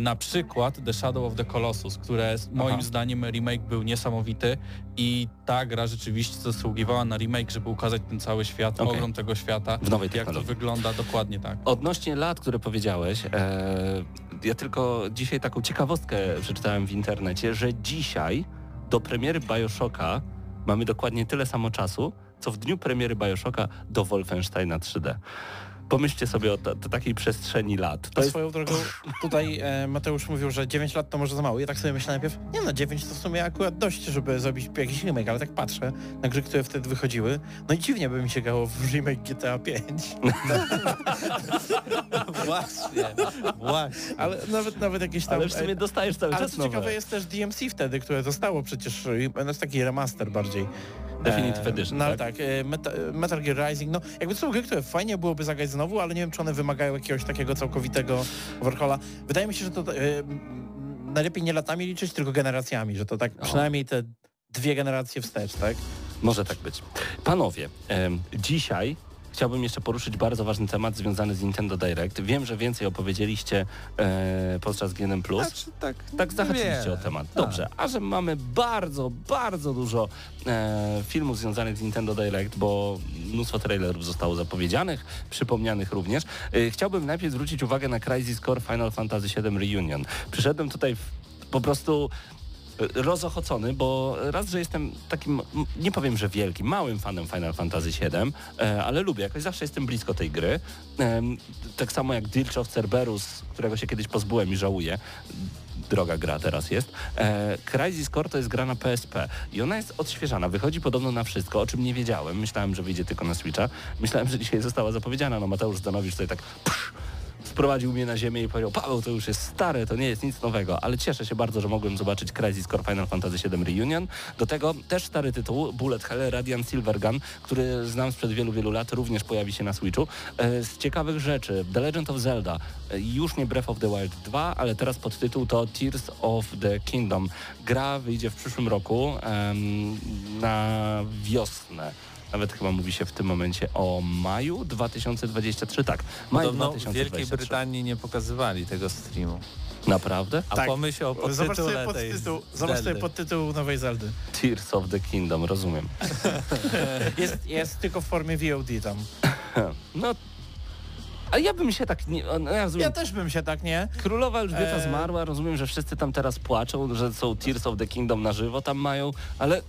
na przykład The Shadow of the Colossus, które moim Aha. zdaniem remake był niesamowity i ta gra rzeczywiście zasługiwała na remake, żeby ukazać ten cały świat, Okej. ogrom tego świata, W nowej jak to wygląda dokładnie tak. Odnośnie lat, które powiedziałeś, e, ja tylko dzisiaj taką ciekawostkę przeczytałem w internecie, że dzisiaj do premiery Bioshocka mamy dokładnie tyle samo czasu, co w dniu premiery Bioshocka do Wolfensteina 3D. Pomyślcie sobie o ta, ta takiej przestrzeni lat. To jest swoją drogą, tutaj e, Mateusz mówił, że 9 lat to może za mało. Ja tak sobie myślę najpierw, nie no, 9 to w sumie akurat dość, żeby zrobić jakiś remake, ale tak patrzę na gry, które wtedy wychodziły. No i dziwnie by mi się grało w remake GTA 5. Właśnie, właśnie. Ale nawet, nawet jakieś tam... Ale w sumie e, dostajesz cały ale czas co ciekawe nowe. jest też DMC wtedy, które zostało przecież, e, no jest taki remaster bardziej. Definitive E, Edition, No tak? tak, e, Meta, Metal Gear Rising, no jakby to są gry, które fajnie byłoby zagrać znowu, ale nie wiem, czy one wymagają jakiegoś takiego całkowitego overhauла. Wydaje mi się, że to m, najlepiej nie latami liczyć, tylko generacjami, że to tak przynajmniej te dwie generacje wstecz, tak? Może tak być. Panowie, dzisiaj chciałbym jeszcze poruszyć bardzo ważny temat związany z Nintendo Direct. Wiem, że więcej opowiedzieliście e, podczas GNM+. Znaczy, tak, Tak zahaczyliście o temat. Tak. Dobrze, a że mamy bardzo, bardzo dużo e, filmów związanych z Nintendo Direct, bo mnóstwo trailerów zostało zapowiedzianych, przypomnianych również. E, chciałbym najpierw zwrócić uwagę na Crisis Core Final Fantasy VII Reunion. Przyszedłem tutaj w, po prostu rozochocony, bo raz, że jestem takim, nie powiem, że wielkim, małym fanem Final Fantasy VII, e, ale lubię, jakoś zawsze jestem blisko tej gry. Tak samo jak Dirge of Cerberus, którego się kiedyś pozbyłem i żałuję droga gra teraz jest. E, Crisis Core to jest gra na PSP i ona jest odświeżana, wychodzi podobno na wszystko, o czym nie wiedziałem. Myślałem, że wyjdzie tylko na Switcha. Myślałem, że dzisiaj została zapowiedziana. No Mateusz Zdanowicz tutaj tak psz, wprowadził mnie na ziemię i powiedział, Paweł, to już jest stare, to nie jest nic nowego, ale cieszę się bardzo, że mogłem zobaczyć Crisis Core Final Fantasy VII Reunion. Do tego też stary tytuł, Bullet Hell Radiant Silvergun, który znam sprzed wielu, wielu lat, również pojawi się na Switchu. E, Z ciekawych rzeczy, The Legend of Zelda, e, już nie Breath of the Wild 2, ale teraz podtytuł to Tears of the Kingdom. Gra wyjdzie w przyszłym roku na wiosnę. Nawet chyba mówi się w tym momencie o maju 2023, tak. Maj Podobno w 2023. Wielkiej Brytanii nie pokazywali tego streamu. Naprawdę? A Tak. pomyśl o Zobacz sobie podtytule tej podtytuł, zobacz sobie podtytuł nowej Zeldy. Tears of the Kingdom, rozumiem. Jest, jest tylko w formie VOD tam. No, a ja bym się tak nie... No, ja rozumiem, Ja też bym się tak, nie? Królowa Elżbieta Eee. zmarła, rozumiem, że wszyscy tam teraz płaczą, że są Tears of the Kingdom na żywo tam mają, ale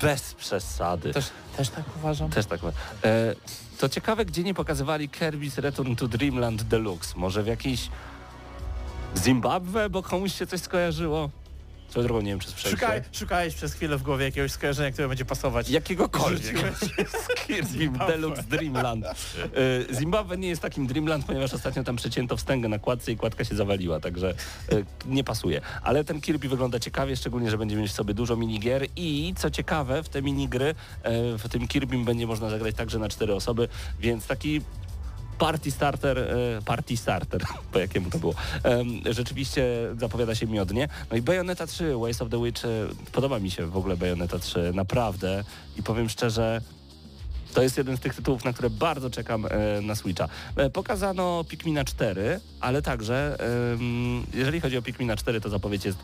bez przesady. Też, też tak uważam. Też tak. E, to ciekawe, gdzie nie pokazywali Kirby's Return to Dreamland Deluxe. Może w jakiejś Zimbabwe, bo komuś się coś skojarzyło? Swoją drogą nie wiem, czy słyszeliście. Szukaj, szukałeś przez chwilę w głowie jakiegoś skojarzenia, które będzie pasować. Jakiegokolwiek. Kirby Deluxe Dreamland. E, Zimbabwe nie jest takim Dreamland, ponieważ ostatnio tam przecięto wstęgę na kładce i kładka się zawaliła, także e, nie pasuje. Ale ten Kirby wygląda ciekawie, szczególnie, że będzie mieć w sobie dużo minigier i co ciekawe, w te minigry, e, w tym Kirbym będzie można zagrać także na cztery osoby, więc taki Party Starter, e, Party Starter, po jakiemu to było, rzeczywiście zapowiada się miodnie. No i Bayonetta 3, Ways of the Witch, e, podoba mi się w ogóle Bayonetta 3, naprawdę i powiem szczerze, to jest jeden z tych tytułów, na które bardzo czekam e, na Switcha. Pokazano Pikmina 4, ale także jeżeli chodzi o Pikmina 4, to zapowiedź jest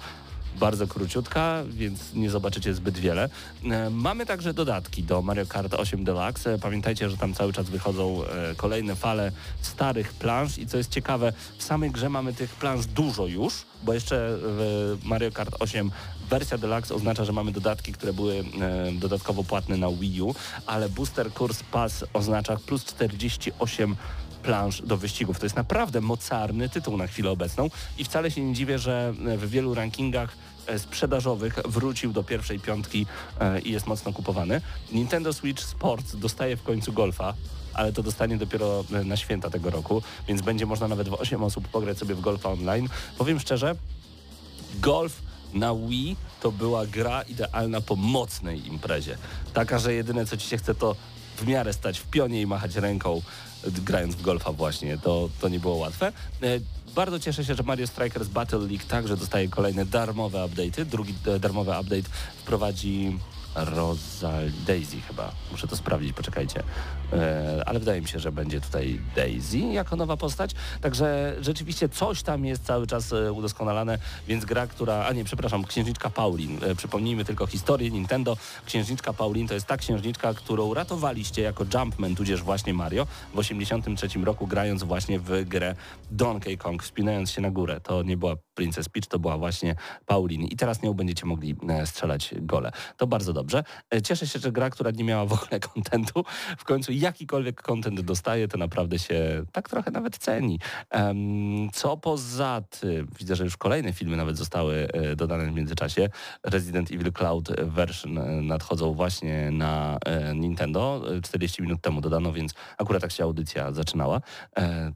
bardzo króciutka, więc nie zobaczycie zbyt wiele. E, Mamy także dodatki do Mario Kart 8 Deluxe. Pamiętajcie, że tam cały czas wychodzą e, kolejne fale starych planż i co jest ciekawe, w samej grze mamy tych planż dużo już, bo jeszcze w Mario Kart 8 wersja Deluxe oznacza, że mamy dodatki, które były e, dodatkowo płatne na Wii U, ale Booster Course Pass oznacza plus 48 planż do wyścigów. To jest naprawdę mocarny tytuł na chwilę obecną i wcale się nie dziwię, że w wielu rankingach e, sprzedażowych wrócił do pierwszej piątki e, i jest mocno kupowany. Nintendo Switch Sports dostaje w końcu golfa, ale to dostanie dopiero e, na święta tego roku, więc będzie można nawet w 8 osób pograć sobie w golfa online. Powiem szczerze, golf na Wii to była gra idealna po mocnej imprezie. Taka, że jedyne co ci się chce to w miarę stać w pionie i machać ręką grając w golfa właśnie. To, to nie było łatwe. E, Bardzo cieszę się, że Mario Strikers Battle League także dostaje kolejne darmowe update'y. Drugi e, darmowy update wprowadzi Rosalie Daisy chyba. Muszę to sprawdzić, poczekajcie. E, ale wydaje mi się, że będzie tutaj Daisy jako nowa postać. Także rzeczywiście coś tam jest cały czas e, udoskonalane, więc gra, która... A nie, przepraszam, Księżniczka Paulin. E, przypomnijmy tylko historię Nintendo. Księżniczka Paulin to jest ta księżniczka, którą ratowaliście jako Jumpman, tudzież właśnie Mario w 83 roku grając właśnie w grę Donkey Kong, wspinając się na górę. To nie była Princess Peach, to była właśnie Paulin. I teraz nią będziecie mogli e, strzelać gole. To bardzo dobrze. E, Cieszę się, że gra, która nie miała w ogóle kontentu, w końcu jakikolwiek kontent dostaje, to naprawdę się tak trochę nawet ceni. Co poza tym, widzę, że już kolejne filmy nawet zostały e, dodane w międzyczasie. Resident Evil Cloud version nadchodzą właśnie na Nintendo. E, 40 minut temu dodano, więc akurat tak się audycja zaczynała.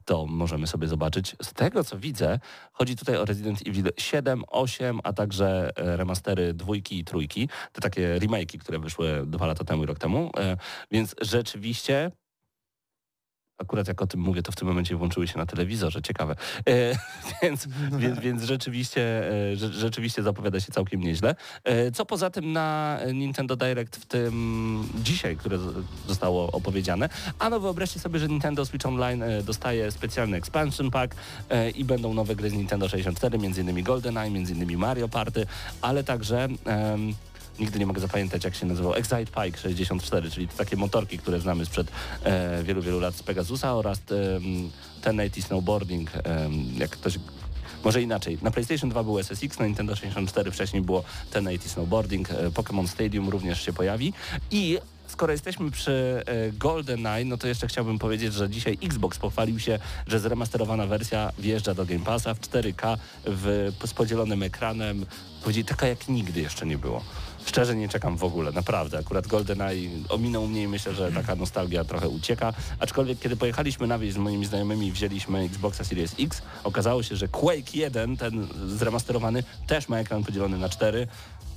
To możemy sobie zobaczyć. Z tego, co widzę, chodzi tutaj o Resident Evil 7, 8, a także e, remastery dwójki i trójki. Te takie remake'i, które wyszły dwa lata temu i rok temu. E, Więc rzeczywiście Akurat jak o tym mówię, to w tym momencie włączyły się na telewizorze, ciekawe. E, więc, więc, więc rzeczywiście, e, rze, rzeczywiście zapowiada się całkiem nieźle. E, co poza tym na Nintendo Direct w tym dzisiaj, które zostało opowiedziane? Ano wyobraźcie sobie, że Nintendo Switch Online e, dostaje specjalny expansion pack e, i będą nowe gry z Nintendo 64, m.in. GoldenEye, m.in. Mario Party, ale także... em, Nigdy nie mogę zapamiętać, jak się nazywał. Excite Pike 64, czyli takie motorki, które znamy sprzed e, wielu, wielu lat z Pegasusa oraz em, 1080 Snowboarding, em, jak ktoś może inaczej. Na PlayStation 2 był SSX, na Nintendo 64 wcześniej było 1080 Snowboarding, e, Pokémon Stadium również się pojawi i skoro jesteśmy przy e, GoldenEye, no to jeszcze chciałbym powiedzieć, że dzisiaj Xbox pochwalił się, że zremasterowana wersja wjeżdża do Game Passa w 4K w, z podzielonym ekranem. Powiedzieli, taka jak nigdy jeszcze nie było. Szczerze nie czekam w ogóle, naprawdę. Akurat GoldenEye ominął mnie i myślę, że taka nostalgia trochę ucieka. Aczkolwiek kiedy pojechaliśmy na wieś z moimi znajomymi i wzięliśmy Xboxa Series X, okazało się, że Quake 1, ten zremasterowany, też ma ekran podzielony na 4.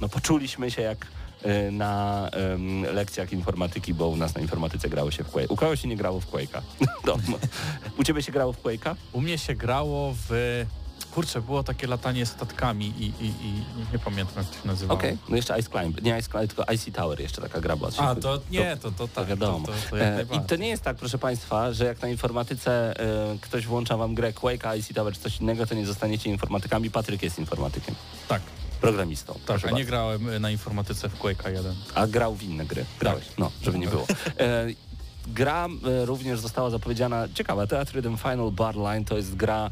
No poczuliśmy się jak y, na em, lekcjach informatyki, bo u nas na informatyce grało się w Quake. U kogoś się nie grało w Quake'a. No. U ciebie się grało w Quake'a? U mnie się grało w... Kurczę, było takie latanie statkami i, i, i nie pamiętam jak to się nazywało. Okej, no jeszcze Ice Climb. Nie Ice Climb, tylko Icy Tower jeszcze taka gra była. A, to nie, to, to tak. wiadomo. To, to, to E, I to nie jest tak, proszę Państwa, że jak na informatyce e, ktoś włącza Wam grę Quake'a, IC Tower czy coś innego, to nie zostaniecie informatykami. Patryk jest informatykiem, Tak, programistą. tak, a nie bardzo. grałem y, na informatyce w Quake'a 1. A grał w inne gry. Grałeś, no, żeby nie było. E, gra również została zapowiedziana, ciekawa, Theatre Rhythm Final Bar Line to jest gra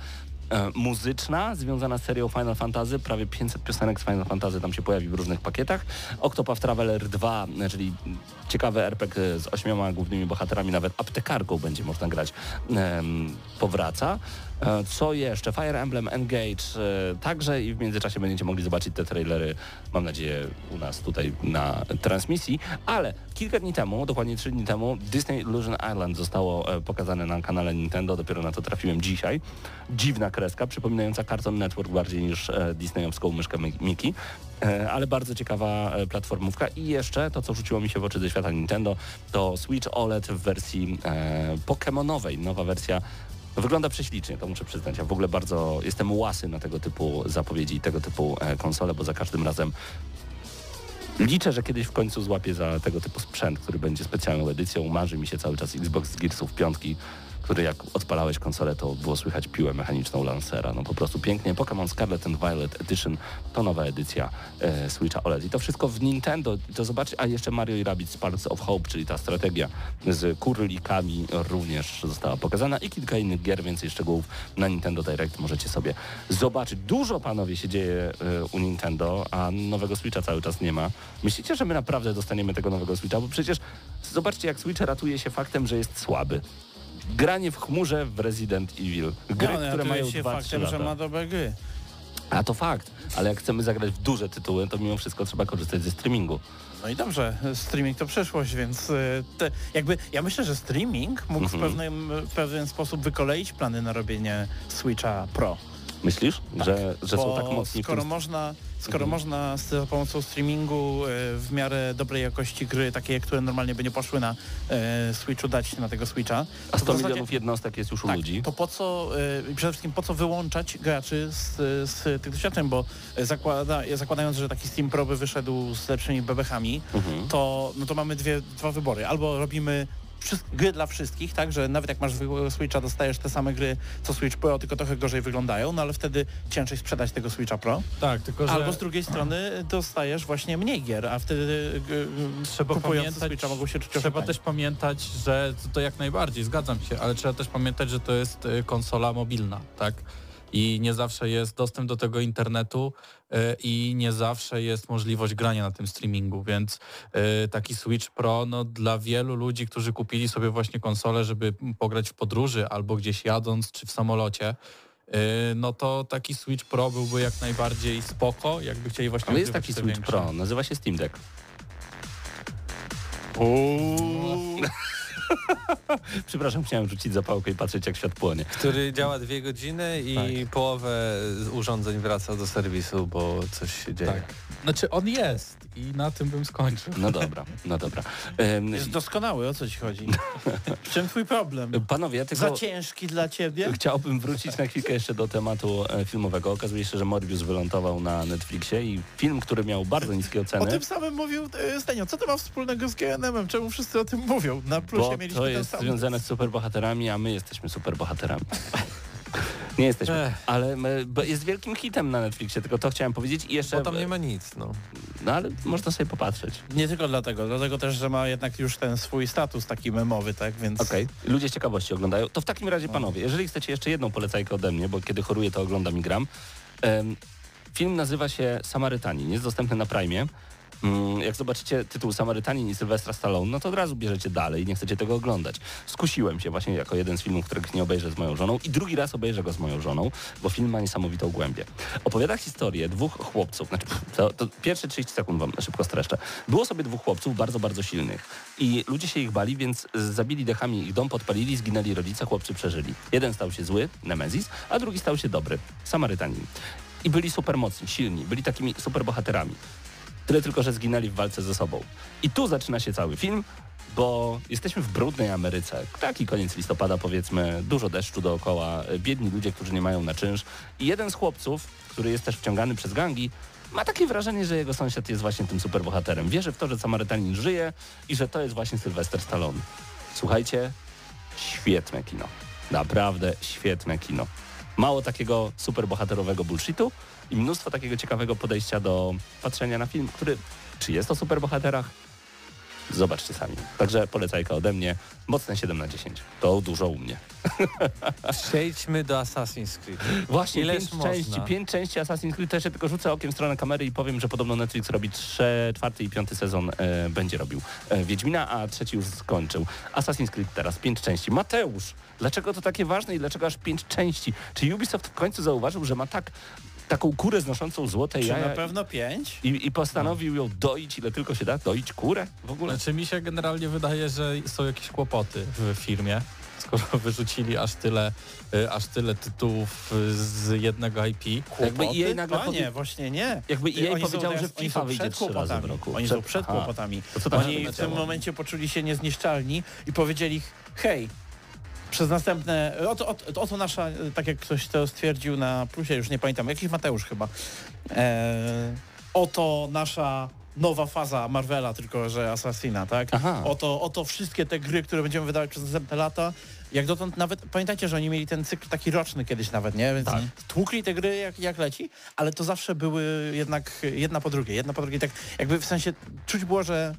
muzyczna związana z serią Final Fantasy. Prawie 500 piosenek z Final Fantasy tam się pojawi w różnych pakietach. Octopath Traveler 2, e, czyli ciekawy RPG z ośmioma głównymi bohaterami, nawet aptekarką będzie można grać, powraca. E, Co jeszcze? Fire Emblem Engage e, także i w międzyczasie będziecie mogli zobaczyć te trailery, mam nadzieję, u nas tutaj na transmisji, ale kilka dni temu, dokładnie trzy dni temu, Disney Illusion Island zostało e, pokazane na kanale Nintendo, dopiero na to trafiłem dzisiaj. Dziwna kreska, przypominająca Cartoon Network bardziej niż disneyowską myszkę Mi- Mickey. Ale bardzo ciekawa platformówka i jeszcze to, co rzuciło mi się w oczy ze świata Nintendo, to Switch OLED w wersji e, pokemonowej, nowa wersja Wygląda prześlicznie, to muszę przyznać. Ja w ogóle bardzo jestem łasy na tego typu zapowiedzi i tego typu e, konsole, bo za każdym razem liczę, że kiedyś w końcu złapię za tego typu sprzęt, który będzie specjalną edycją. Marzy mi się cały czas Xbox z Gearsów piątki, który jak odpalałeś konsolę, to było słychać piłę mechaniczną Lancera. No po prostu pięknie. Pokémon Scarlet and Violet Edition to nowa edycja e, Switcha OLED. I to wszystko w Nintendo. To zobaczyć, a jeszcze Mario i Rabbids Sparks of Hope, czyli ta strategia z kurlikami również została pokazana i kilka innych gier, więcej szczegółów na Nintendo Direct możecie sobie zobaczyć. Dużo, panowie, się dzieje e, u Nintendo, a nowego Switcha cały czas nie ma. Myślicie, że my naprawdę dostaniemy tego nowego Switcha? Bo przecież zobaczcie, jak Switch ratuje się faktem, że jest słaby. Granie w chmurze w Resident Evil. Gry, no, które ratuje mają się 2-3 faktem, lata. że ma dobre gry. A to fakt, ale jak chcemy zagrać w duże tytuły, to mimo wszystko trzeba korzystać ze streamingu. No i dobrze, streaming to przyszłość, więc y, te, jakby ja myślę, że streaming mógł Mhm. w, pewnym, w pewien sposób wykoleić plany na robienie Switcha Pro. Myślisz, że, że są tak mocni w skoro tym... można, skoro Mhm. można z, za pomocą streamingu e, w miarę dobrej jakości gry, takie, które normalnie by nie poszły na e, Switchu, dać na tego Switcha. A to 100 w zasadzie- milionów jednostek jest już u tak, ludzi. to po co, e, przede wszystkim po co wyłączać graczy z, z tych doświadczeń, bo zakłada, zakładając, że taki Steam Pro by wyszedł z lepszymi bebechami, Mhm. to, no to mamy dwie, dwa wybory. Albo robimy gry dla wszystkich, tak, że nawet jak masz zwykłego Switcha, dostajesz te same gry co Switch Pro, tylko trochę gorzej wyglądają, no ale wtedy ciężej sprzedać tego Switcha Pro. Tak, tylko że Albo z drugiej strony dostajesz właśnie mniej gier, a wtedy trzeba pamiętać, Switcha mogą się czuć trzeba też pamiętać, że to, to jak najbardziej, zgadzam się, ale trzeba też pamiętać, że to jest y, konsola mobilna, tak? I nie zawsze jest dostęp do tego internetu y, i nie zawsze jest możliwość grania na tym streamingu, więc y, taki Switch Pro no, dla wielu ludzi, którzy kupili sobie właśnie konsolę, żeby pograć w podróży albo gdzieś jadąc czy w samolocie, y, no to taki Switch Pro byłby jak najbardziej spoko, jakby chcieli właśnie Ale jest taki Switch większe. Pro, nazywa się Steam Deck. Przepraszam, chciałem rzucić zapałkę i patrzeć jak świat płonie. Który działa dwie godziny i połowę z urządzeń wraca do serwisu, bo coś się dzieje. Tak. Znaczy on jest i na tym bym skończył. No dobra, no dobra. Em, Jest doskonały, o co ci chodzi? W czym twój problem? Panowie, Za tylko ciężki dla ciebie? chciałbym wrócić na chwilkę jeszcze do tematu e, filmowego. Okazuje się, że Morbius wylądował na Netflixie i film, który miał bardzo niskie O oceny, tym samym mówił e, Stenio. Co to ma wspólnego z GNM-em? Czemu wszyscy o tym mówią? Na plusie bo mieliśmy to ten jest sam... związane z superbohaterami, a my jesteśmy superbohaterami. Nie jesteśmy, Ech. ale my, bo jest wielkim hitem na Netflixie, tylko to chciałem powiedzieć i jeszcze... Bo tam nie ma nic, no. No ale można sobie popatrzeć. Nie tylko dlatego, dlatego też, że ma jednak już ten swój status taki memowy, tak? Więc Okej, ludzie z ciekawości oglądają. To w takim razie, panowie, jeżeli chcecie jeszcze jedną polecajkę ode mnie, bo kiedy choruję, to oglądam i gram. Em, film nazywa się Samarytanin, jest dostępny na Prime. Mm, Jak zobaczycie tytuł Samarytanin i Sylwestra Stallone, no to od razu bierzecie dalej i nie chcecie tego oglądać. Skusiłem się właśnie jako jeden z filmów, których nie obejrzę z moją żoną i drugi raz obejrzę go z moją żoną, bo film ma niesamowitą głębię. Opowiada historię dwóch chłopców, znaczy to, to pierwsze 30 sekund wam szybko streszczę. Było sobie dwóch chłopców bardzo, bardzo silnych i ludzie się ich bali, więc zabili dechami ich dom, podpalili, zginęli rodzice, chłopcy przeżyli. Jeden stał się zły, Nemezis, a drugi stał się dobry, Samarytanin. I byli super mocni, silni, byli takimi super bohaterami. Tyle tylko, że zginęli w walce ze sobą. I tu zaczyna się cały film, bo jesteśmy w brudnej Ameryce. Taki koniec listopada powiedzmy, dużo deszczu dookoła, biedni ludzie, którzy nie mają na czynsz. I jeden z chłopców, który jest też wciągany przez gangi, ma takie wrażenie, że jego sąsiad jest właśnie tym superbohaterem. Wierzy w to, że Samarytanin żyje i że to jest właśnie Sylwester Stallone. Słuchajcie, świetne kino. Naprawdę świetne kino. Mało takiego superbohaterowego bullshitu i mnóstwo takiego ciekawego podejścia do patrzenia na film, który czy jest o superbohaterach? Zobaczcie sami. Także polecajka ode mnie. Mocne 7 na 10. To dużo u mnie. Przejdźmy do Assassin's Creed. Właśnie, Ileż pięć można? części, pięć części Assassin's Creed. Też ja tylko rzucę okiem w stronę kamery i powiem, że podobno Netflix robi trze, czwarty i piąty sezon e, będzie robił e, Wiedźmina, a trzeci już skończył. Assassin's Creed teraz, pięć części. Mateusz, dlaczego to takie ważne i dlaczego aż pięć części? Czy Ubisoft w końcu zauważył, że ma tak taką kurę znoszącą złote Czy jaja na pewno pięć? i, i postanowił ją doić, ile tylko się da? Doić kurę w ogóle? Znaczy mi się generalnie wydaje, że są jakieś kłopoty w firmie, skoro wyrzucili aż tyle, y, aż tyle tytułów y, z jednego IP. Jakby EA nagle Panie, właśnie nie. Jakby EA Oni powiedział, teraz- że FIFA wyjdzie trzy razy w roku. Oni Przed- są przed Aha. kłopotami. To co Oni w tym momencie poczuli się niezniszczalni i powiedzieli, hej, przez następne, oto, oto, oto nasza, tak jak ktoś to stwierdził na plusie, już nie pamiętam, jakiś Mateusz chyba, e, oto nasza nowa faza Marvela, tylko że Assassina, tak? Aha. Oto, oto wszystkie te gry, które będziemy wydawać przez następne lata, jak dotąd nawet, pamiętajcie, że oni mieli ten cykl taki roczny kiedyś nawet, nie? Więc Tak. tłukli te gry jak, jak leci, ale to zawsze były jednak jedna po drugiej, jedna po drugiej, tak jakby w sensie czuć było, że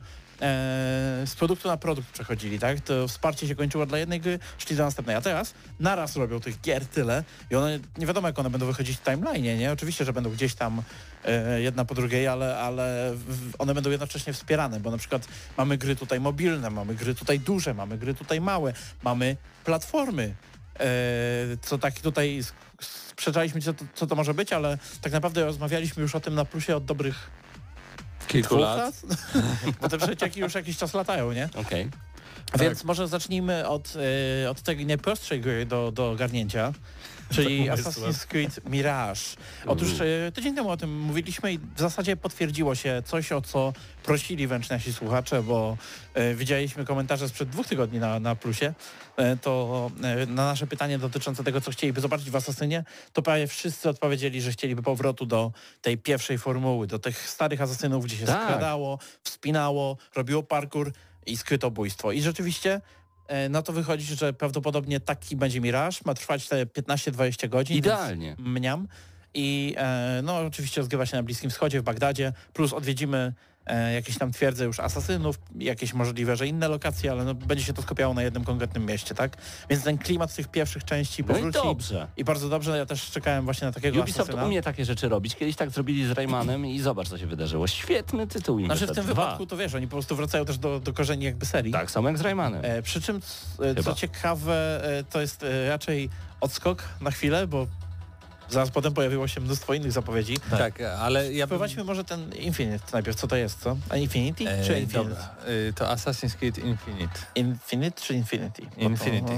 z produktu na produkt przechodzili, tak? To wsparcie się kończyło dla jednej gry, szli do następnej, a teraz naraz robią tych gier tyle i one, nie wiadomo jak one będą wychodzić w timeline, nie? Oczywiście, że będą gdzieś tam e, jedna po drugiej, ale, ale one będą jednocześnie wspierane, bo na przykład mamy gry tutaj mobilne, mamy gry tutaj duże, mamy gry tutaj małe, mamy platformy, e, co tak tutaj sprzeczaliśmy, co to może być, ale tak naprawdę rozmawialiśmy już o tym na plusie od dobrych Kilku dwóch lat. lat. Bo te przecieki już jakiś czas latają, nie? Okej. Więc może zacznijmy od, e, od tej najprostszej gry do, do ogarnięcia. Czyli. Assassin's Creed Mirage. Otóż e, tydzień temu o tym mówiliśmy i w zasadzie potwierdziło się coś, o co prosili wręcz nasi słuchacze, bo e, widzieliśmy komentarze sprzed dwóch tygodni na, na plusie, e, to na nasze pytanie dotyczące tego, co chcieliby zobaczyć w Asasynie, to prawie wszyscy odpowiedzieli, że chcieliby powrotu do tej pierwszej formuły, do tych starych asasynów, gdzie się Tak. skradało, wspinało, robiło parkour i skrytobójstwo. I rzeczywiście no to wychodzi, że prawdopodobnie taki będzie Mirage, ma trwać te 15-20 godzin. Idealnie. Mniam. I e, no oczywiście rozgrywa się na Bliskim Wschodzie, w Bagdadzie, plus odwiedzimy e, jakieś tam twierdze już asasynów, jakieś możliwe, że inne lokacje, ale no, będzie się to skupiało na jednym konkretnym mieście, tak? Więc ten klimat tych pierwszych części No i powróci. dobrze. I bardzo dobrze, ja też czekałem właśnie na takiego Ubisoft asasyna. umie takie rzeczy robić. Kiedyś tak zrobili z Raymanem i zobacz, co się wydarzyło. Świetny tytuł Znaczy w tym Dwa. wypadku to wiesz, oni po prostu wracają też do, do korzeni jakby serii. Tak, samo jak z Raymanem. E, przy czym, e, co ciekawe, e, to jest e, raczej odskok na chwilę, bo zaraz potem pojawiło się mnóstwo innych zapowiedzi. Tak, ale ja bym... Może ten Infinite najpierw, co to jest, co? A Infinity E, czy Infinite? dobra, e, to Assassin's Creed Infinite. Infinite czy Infinity? Infinity.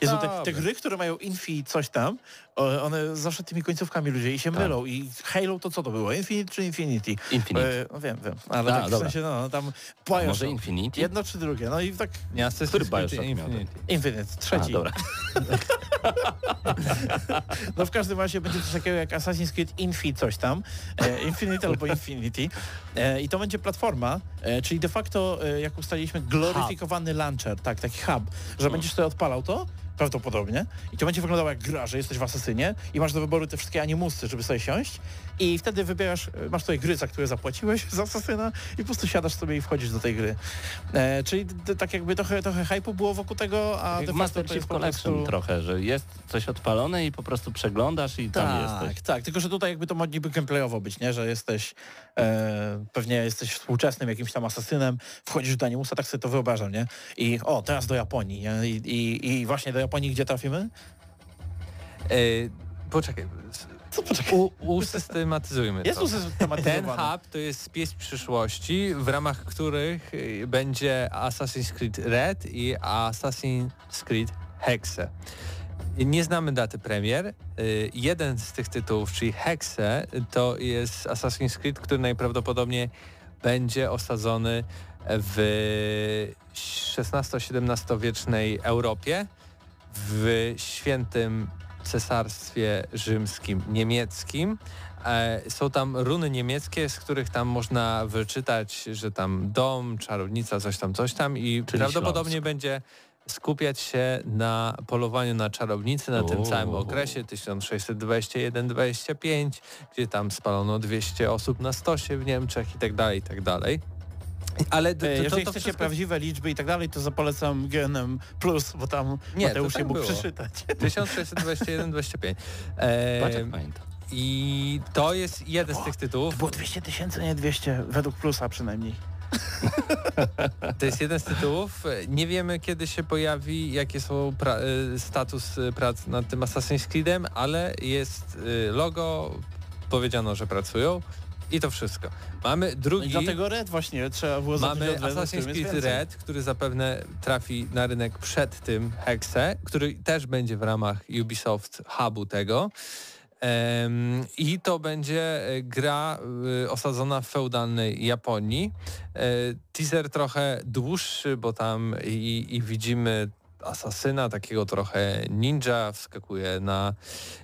Jezu, te, te gry, które mają Infi coś tam, one zawsze tymi końcówkami ludzie i się Tak. mylą. I Halo to co to było? Infinite czy Infinity? Infinite. E, no wiem, wiem, ale A, tak w sensie, no, tam A Bioshock. może Infinity? Jedno czy drugie, no i tak Nie Assassin's Który Bioshock Infinite. Infinite, trzeci. A, dobra. No w każdym razie będzie coś takiego jak Assassin's Creed Infi coś tam, e, Infinite albo Infinity e, i to będzie platforma, e, czyli de facto e, jak ustaliliśmy gloryfikowany launcher, tak, taki hub, że będziesz sobie odpalał to prawdopodobnie. I to będzie wyglądało jak gra, że jesteś w asesynie i masz do wyboru te wszystkie animusy, żeby sobie siąść i wtedy wybierasz, e, masz tutaj gry, za które zapłaciłeś z asesyna i po prostu siadasz sobie i wchodzisz do tej gry. E, czyli tak jakby trochę, trochę hype'u było wokół tego, a Jak de Master to Chief Collection prostu... trochę, że jest coś odpalone i po prostu przeglądasz i tam Tak, jesteś. tak, tylko że tutaj jakby to ma niby gameplayowo być, nie? Że jesteś, e, pewnie jesteś współczesnym jakimś tam asasynem, wchodzisz do animusa, tak sobie to wyobrażam, nie? I o, teraz do Japonii, nie? I, i, i właśnie do Japonii gdzie trafimy? E, poczekaj. Co poczekaj? U, usystematyzujmy Jest to. Ten hub to jest spis przyszłości, w ramach których y, będzie Assassin's Creed Red i Assassin's Creed Hexe. Nie znamy daty premier. Y, Jeden z tych tytułów, czyli Hexe, to jest Assassin's Creed, który najprawdopodobniej będzie osadzony w XVI-XVII wiecznej Europie, w świętym cesarstwie rzymskim niemieckim. E, Są tam runy niemieckie, z których tam można wyczytać, że tam dom, czarownica, coś tam, coś tam i Czyli prawdopodobnie Śląsk. będzie skupiać się na polowaniu na czarownicy na tym całym okresie 1621-25, gdzie tam spalono 200 osób na stosie w Niemczech i tak dalej, i tak dalej. Ale E, to, Jeżeli to chcecie wszystko- prawdziwe liczby i tak dalej, to zapolecam GNM Plus, bo tam Nie, Mateusz to się tak mógł było. przeczytać. 1621-25. Patrz, E, jak pamiętam. I to jest jeden z tych tytułów. To było 200 tysięcy, nie 200, według Plusa przynajmniej. To jest jeden z tytułów. Nie wiemy kiedy się pojawi, jakie są pra- y, status y, prac nad tym Assassin's Creedem, ale jest logo, powiedziano, że pracują i to wszystko. Mamy No i drugi, dlatego Red właśnie trzeba było mamy Assassin's Creed. Red, który zapewne trafi na rynek przed tym Hexe, który też będzie w ramach Ubisoft Hubu tego. I to będzie e, gra e, osadzona w feudalnej Japonii. E, Teaser trochę dłuższy, bo tam i, i widzimy asasyna, takiego trochę ninja, wskakuje na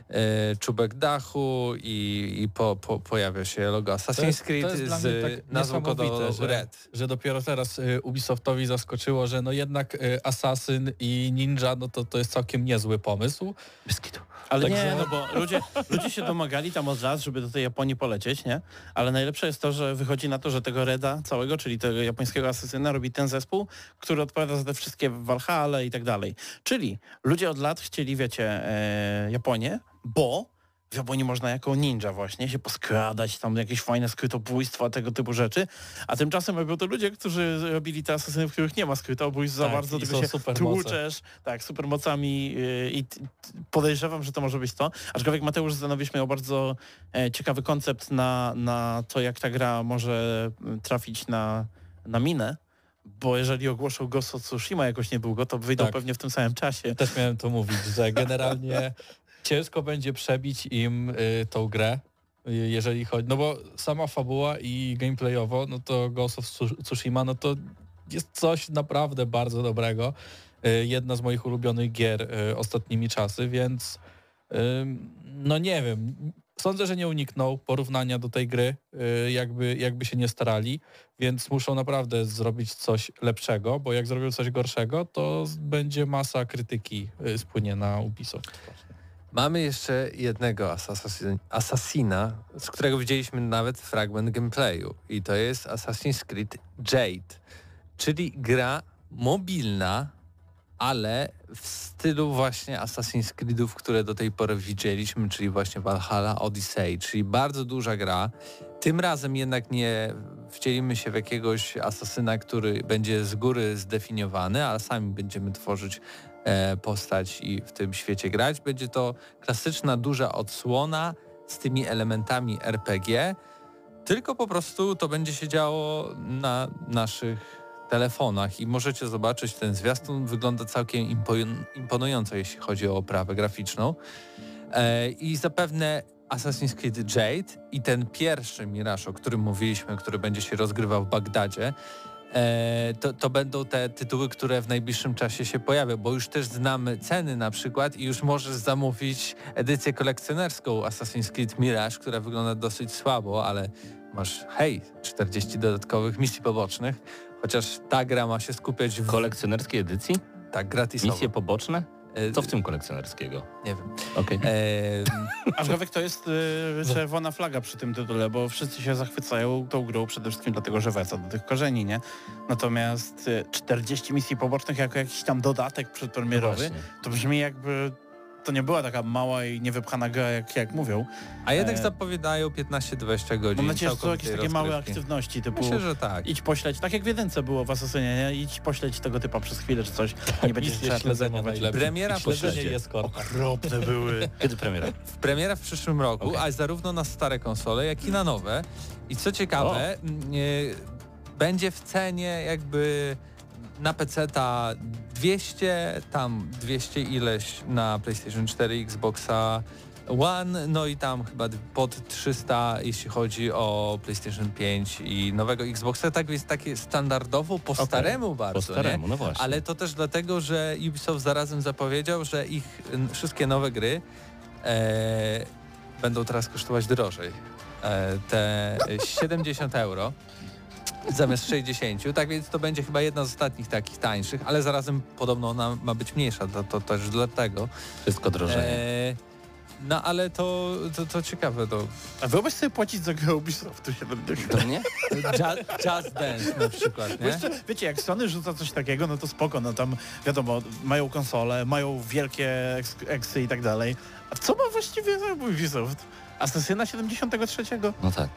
e, czubek dachu i, i po, po, pojawia się logo To Assassin's jest- to Creed jest dla z mnie tak nazwą kodową że- Red. Że dopiero teraz y, Ubisoftowi zaskoczyło, że no jednak y, Assassin i Ninja, no to to jest całkiem niezły pomysł. Ale Także- nie, no bo ludzie, ludzie się domagali tam od lat, żeby do tej Japonii polecieć, nie? Ale najlepsze jest to, że wychodzi na to, że tego Reda całego, czyli tego japońskiego asesyna robi ten zespół, który odpowiada za te wszystkie Valhalla i tak dalej. Czyli ludzie od lat chcieli, wiecie, e, Japonię, bo w Japonii można jako ninja właśnie się poskradać, tam jakieś fajne skrytobójstwa, tego typu rzeczy, a tymczasem robią to ludzie, którzy robili te asesyny, w których nie ma skrytobójstw za Tak, bardzo, i tylko się supermoce. tłuczesz, tak, supermocami yy, i podejrzewam, że to może być to. Aczkolwiek Mateusz Zdanowicz miał bardzo e, ciekawy koncept na, na to, jak ta gra może trafić na, na minę, bo jeżeli ogłoszą Ghost of Tsushima jakoś niedługo, to wyjdą Tak. pewnie w tym samym czasie. Też miałem to mówić, że generalnie ciężko będzie przebić im y, tą grę, y, jeżeli chodzi, no bo sama fabuła i gameplayowo, no to Ghost of Tsu- Tsushima, no to jest coś naprawdę bardzo dobrego. Y, jedna z moich ulubionych gier ostatnimi czasy, więc no nie wiem, sądzę, że nie unikną porównania do tej gry, jakby, jakby się nie starali, więc muszą naprawdę zrobić coś lepszego, bo jak zrobią coś gorszego, to będzie masa krytyki spłynie na Ubisoft. Mamy jeszcze jednego asasin, asasina, z którego widzieliśmy nawet fragment gameplayu. I to jest Assassin's Creed Jade, czyli gra mobilna, ale w stylu właśnie Assassin's Creedów, które do tej pory widzieliśmy, czyli właśnie Valhalla Odyssey, czyli bardzo duża gra. Tym razem jednak nie wcielimy się w jakiegoś asasyna, który będzie z góry zdefiniowany, ale sami będziemy tworzyć postać i w tym świecie grać. Będzie to klasyczna duża odsłona z tymi elementami RPG, tylko po prostu to będzie się działo na naszych telefonach i możecie zobaczyć ten zwiastun. Wygląda całkiem impo- imponująco, jeśli chodzi o oprawę graficzną. E, I zapewne Assassin's Creed Jade i ten pierwszy Mirage, o którym mówiliśmy, który będzie się rozgrywał w Bagdadzie, e, to, to będą te tytuły, które w najbliższym czasie się pojawią, bo już też znamy ceny na przykład i już możesz zamówić edycję kolekcjonerską Assassin's Creed Mirage, która wygląda dosyć słabo, ale masz, hej, 40 dodatkowych misji pobocznych, chociaż ta gra ma się skupiać w Kolekcjonerskiej edycji? tak gratisowo. Misje poboczne? E, Co w tym kolekcjonerskiego? Nie wiem. Okej. E, Aczkolwiek to jest y, czerwona flaga przy tym tytule, bo wszyscy się zachwycają tą grą przede wszystkim dlatego, że wraca do tych korzeni, nie? Natomiast y, 40 misji pobocznych jako jakiś tam dodatek przedpremierowy, Właśnie. to brzmi jakby to nie była taka mała i niewypchana gra, jak, jak mówią. a jednak E, zapowiadają 15-20 godzin. Mam nadzieję, że to jakieś takie małe aktywności typu Myślę, że tak. idź pośleć, tak jak w jedynce było w Asasynie, nie? Idź pośleć tego typa przez chwilę czy coś. Nie będzie Misje trzeba tym śledzenia zajmować. Premiera korta. Okropne były. Kiedy premiera? W premiera w przyszłym roku, Okej. a zarówno na stare konsole, jak i na nowe. I co ciekawe, m, e, będzie w cenie jakby na PC ta 200, tam 200 ileś na PlayStation 4, Xboxa One, no i tam chyba pod 300 jeśli chodzi o PlayStation 5 i nowego Xboxa, tak jest takie standardowo po Okej. staremu bardzo, Po nie? staremu, no właśnie. Ale to też dlatego, że Ubisoft zarazem zapowiedział, że ich wszystkie nowe gry e, będą teraz kosztować drożej. E, te 70 euro zamiast 60, tak więc to będzie chyba jedna z ostatnich takich tańszych, ale zarazem podobno ona ma być mniejsza, to, to też dlatego. Wszystko drożeje. E, no ale to, to, to ciekawe, to A wyobraź sobie płacić za grę Ubisoftu 70. To nie? Just, Just Dance na przykład, nie? jeszcze, wiecie, jak Sony rzuca coś takiego, no to spoko, no tam wiadomo, mają konsole, mają wielkie eks- eksy i tak dalej. A co ma właściwie Ubisoft? Asasyna 73? No tak.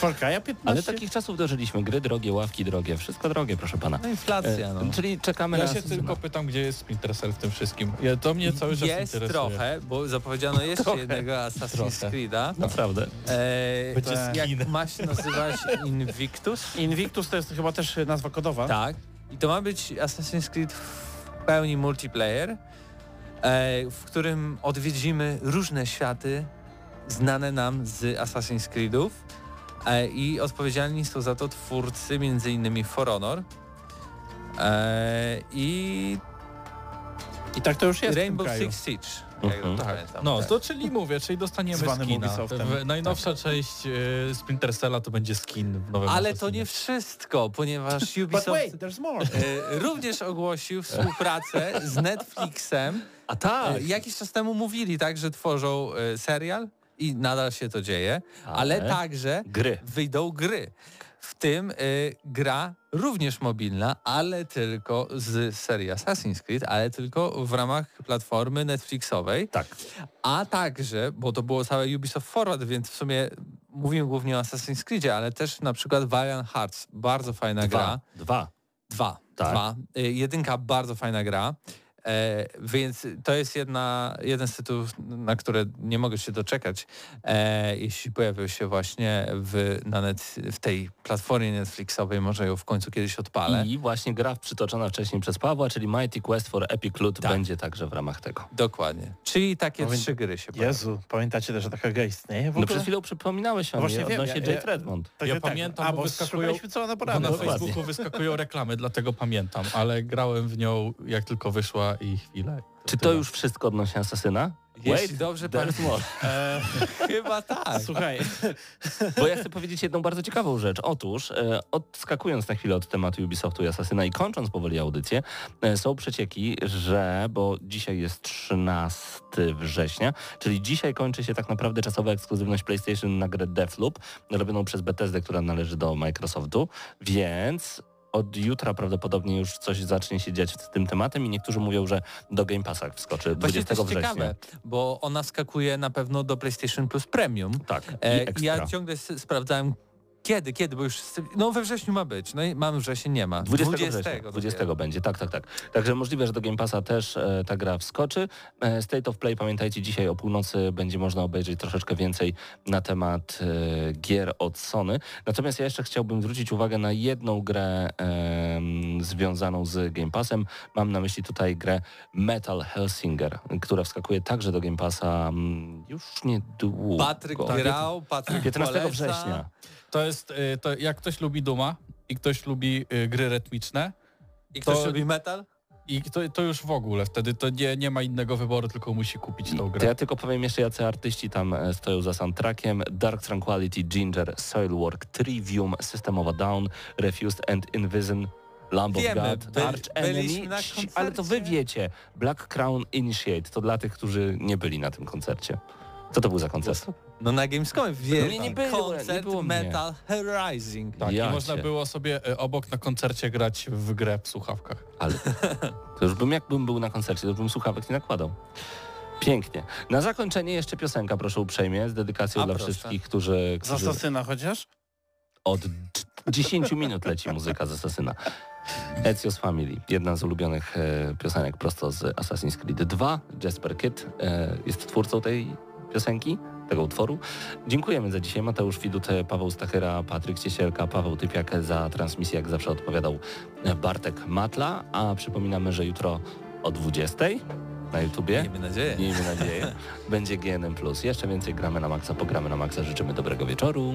Cry'a 15? Ale takich czasów dożyliśmy. Gry drogie, ławki drogie, wszystko drogie, proszę pana. No inflacja, no. E, Czyli czekamy Ja na się Asasyna. tylko pytam, gdzie jest Splinter Cell w tym wszystkim. Ja, to mnie cały czas Jest interesuje. trochę, bo zapowiedziano jeszcze Trochę. jednego Assassin's Trochę. Creed'a. Naprawdę. E, Będzie jak ma się nazywać Invictus? Invictus to jest chyba też nazwa kodowa. Tak. I to ma być Assassin's Creed w pełni multiplayer, e, w którym odwiedzimy różne światy znane nam z Assassin's Creedów e, i odpowiedzialni są za to twórcy m.in. For Honor e, i I tak to już jest Rainbow w tym kraju. Six Siege. Mhm. To Tak. pamiętam. No, Tak. to czyli mówię, czyli dostaniemy Zwanym skina. Ubisoftem. W, najnowsza część e, Splinter Cella to będzie skin w nowym Ale to nie wszystko, ponieważ Ubisoft wait, e, również ogłosił współpracę z Netflixem. A tak! E, Jakiś czas temu mówili tak, że tworzą e, serial i nadal się to dzieje, ale, Ale? także Gry. wyjdą gry. W tym e, gra również mobilna, ale tylko z serii Assassin's Creed, ale tylko w ramach platformy Netflixowej. Tak. A także, bo to było całe Ubisoft Forward, więc w sumie mówimy głównie o Assassin's Creedzie, ale też na przykład Valiant Hearts, bardzo fajna gra. Dwa. Dwa. Dwa. Tak. Dwa. Y, Jedynka bardzo fajna gra. E, więc to jest jedna, jeden z tytułów, na które nie mogę się doczekać, e, jeśli pojawią się właśnie w, na net, w tej platformie Netflixowej, może ją w końcu kiedyś odpalę. I właśnie gra przytoczona wcześniej przez Pawła, czyli Mighty Quest for Epic Loot Tak. będzie także w ramach tego. Dokładnie. Czyli takie No więc- trzy gry się pojawią. Jezu, pamiętacie też, że taka gra istnieje w No ogóle? przed chwilą przypominałeś o No właśnie niej wiem, odnośnie ja- Jade ja- Redmond. Tak, Ja tak. pamiętam, A, bo bo wyskakuje- szukaliśmy co na Bo na dokładnie. Facebooku wyskakują reklamy, dlatego pamiętam, ale grałem w nią jak tylko wyszła i chwilę. Czy to tyle. już wszystko odnośnie Asasyna? Jeśli dobrze more. E, Chyba tak. słuchaj, Bo ja chcę powiedzieć jedną bardzo ciekawą rzecz. Otóż, e, odskakując na chwilę od tematu Ubisoftu i Asasyna i kończąc powoli audycję, e, są przecieki, że, bo dzisiaj jest 13 września, czyli dzisiaj kończy się tak naprawdę czasowa ekskluzywność PlayStation na grę Deathloop, robioną przez Bethesdę, która należy do Microsoftu, więc od jutra prawdopodobnie już coś zacznie się dziać z tym tematem i niektórzy mówią, że do Game Passa wskoczy Właśnie 20 to jest września. ciekawe, bo ona skakuje na pewno do PlayStation Plus Premium. Tak, i E, ja ciągle sprawdzałem kiedy, kiedy, bo już no we wrześniu ma być. No i mamy wrzesień, nie ma. 20, 20 września, dopiero. 20 będzie, tak, tak, tak. Także możliwe, że do Game Passa też e, ta gra wskoczy. E, State of Play, pamiętajcie, dzisiaj o północy będzie można obejrzeć troszeczkę więcej na temat e, gier od Sony. Natomiast ja jeszcze chciałbym zwrócić uwagę na jedną grę em, związaną z Game Passem. Mam na myśli tutaj grę Metal Hellsinger, która wskakuje także do Game Passa mm, już niedługo. Patryk grał, Patryk 15 poleca. września. To jest, y, to jak ktoś lubi Duma i ktoś lubi y, gry rytmiczne I ktoś To- lubi metal? i to, to już w ogóle wtedy to nie, nie ma innego wyboru, tylko musi kupić tą To grę. ja tylko powiem jeszcze, jacy artyści tam e, stoją za soundtrackiem. Dark Tranquility, Ginger, Soilwork, Trivium, System of a Down, Refused and Invision, Lamb of Wiemy, God, by- Arch Enemy, ale to wy wiecie. Black Crown Initiate, to dla tych, którzy nie byli na tym koncercie. Co to był za koncert? No na Gamescomie wielki nie, nie było, nie koncert było mnie. Metal Rising. Tak, Ja i można cię. było sobie y, obok na koncercie grać w grę w słuchawkach. Ale to już bym, jakbym był na koncercie, to już bym słuchawek nie nakładał. Pięknie. Na zakończenie jeszcze piosenka, proszę uprzejmie, z dedykacją A, dla proszę. wszystkich, którzy, z którzy Asasyna chociaż? Od d- 10 minut leci muzyka z Asasyna. Ezio's Family, jedna z ulubionych e, piosenek prosto z Assassin's Creed 2. Jasper Kidd e, jest twórcą tej piosenki, tego utworu. Dziękujemy za dzisiaj. Mateusz Widut, Paweł Stachyra, Patryk Ciesielka, Paweł Typiak za transmisję, jak zawsze odpowiadał Bartek Matla, a przypominamy, że jutro o 20 na YouTubie Miejmy nadzieję. Miejmy nadzieję. Będzie GNM+. Jeszcze więcej gramy na maksa, pogramy na maksa. Życzymy dobrego wieczoru.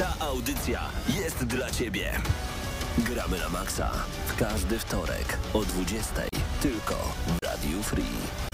Ta audycja jest dla Ciebie. Gramy na maksa w każdy wtorek o 20.00 tylko w Radiu Free.